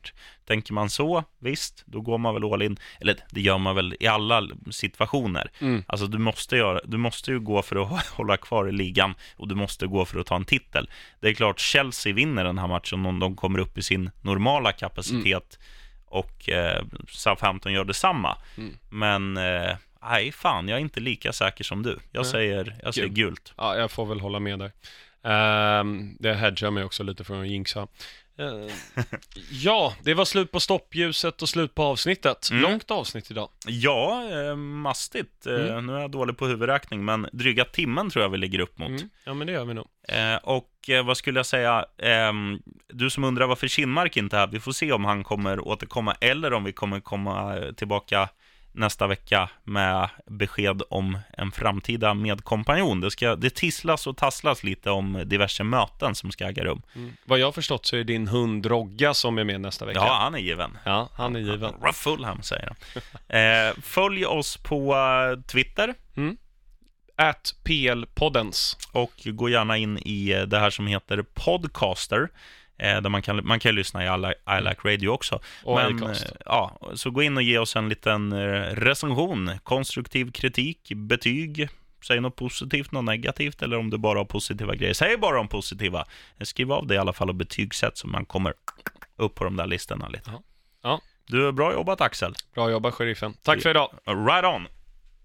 Tänker man så, visst, då går man väl all in. Eller det gör man väl i alla situationer. Mm. Alltså du måste, göra, du måste ju gå för att <laughs> hålla kvar i ligan och du måste gå för att ta en titel. Det är klart Chelsea vinner den här matchen om de kommer upp i sin normala kapacitet och eh, Southampton gör detsamma. Mm. Men eh, nej, fan, jag är inte lika säker som du. Jag Nej. säger, jag säger gult. Ja, jag får väl hålla med där. Ehm, det hedgar mig också lite från att jinxa. Ehm, ja, det var slut på stoppljuset och slut på avsnittet. Mm. Långt avsnitt idag. Ja, eh, mastigt. Eh, Mm. Nu är jag dålig på huvudräkning, men dryga timmen tror jag vi ligger upp mot. Mm. Ja, men det gör vi nog. Eh, och eh, vad skulle jag säga, ehm, du som undrar varför Kinmark inte är här, vi får se om han kommer återkomma eller om vi kommer komma eh, tillbaka nästa vecka med besked om en framtida medkompanjon. Det, ska, det tisslas och tasslas lite om diverse möten som ska äga rum. Mm. Vad jag har förstått så är din hund Rogga som är med nästa vecka. Ja, han är given. Ja, han är given. Ruff Fulham, säger han. <laughs> Eh, följ oss på eh, Twitter At PL-poddens. och gå gärna in i eh, det här som heter Podcaster. Eh, Där man kan, man kan lyssna i I like, I like Radio också. Och Men, Acast. eh, ja, så gå in och ge oss en liten eh, recension, konstruktiv kritik, betyg, säg något positivt, något negativt, eller om du bara har positiva grejer. Säg bara de positiva. Skriv av det i alla fall och betygsätt så man kommer upp på de där listorna lite. Ja. Ja. Du, bra jobbat Axel. Bra jobbat, sheriffen. Tack för idag. Right on!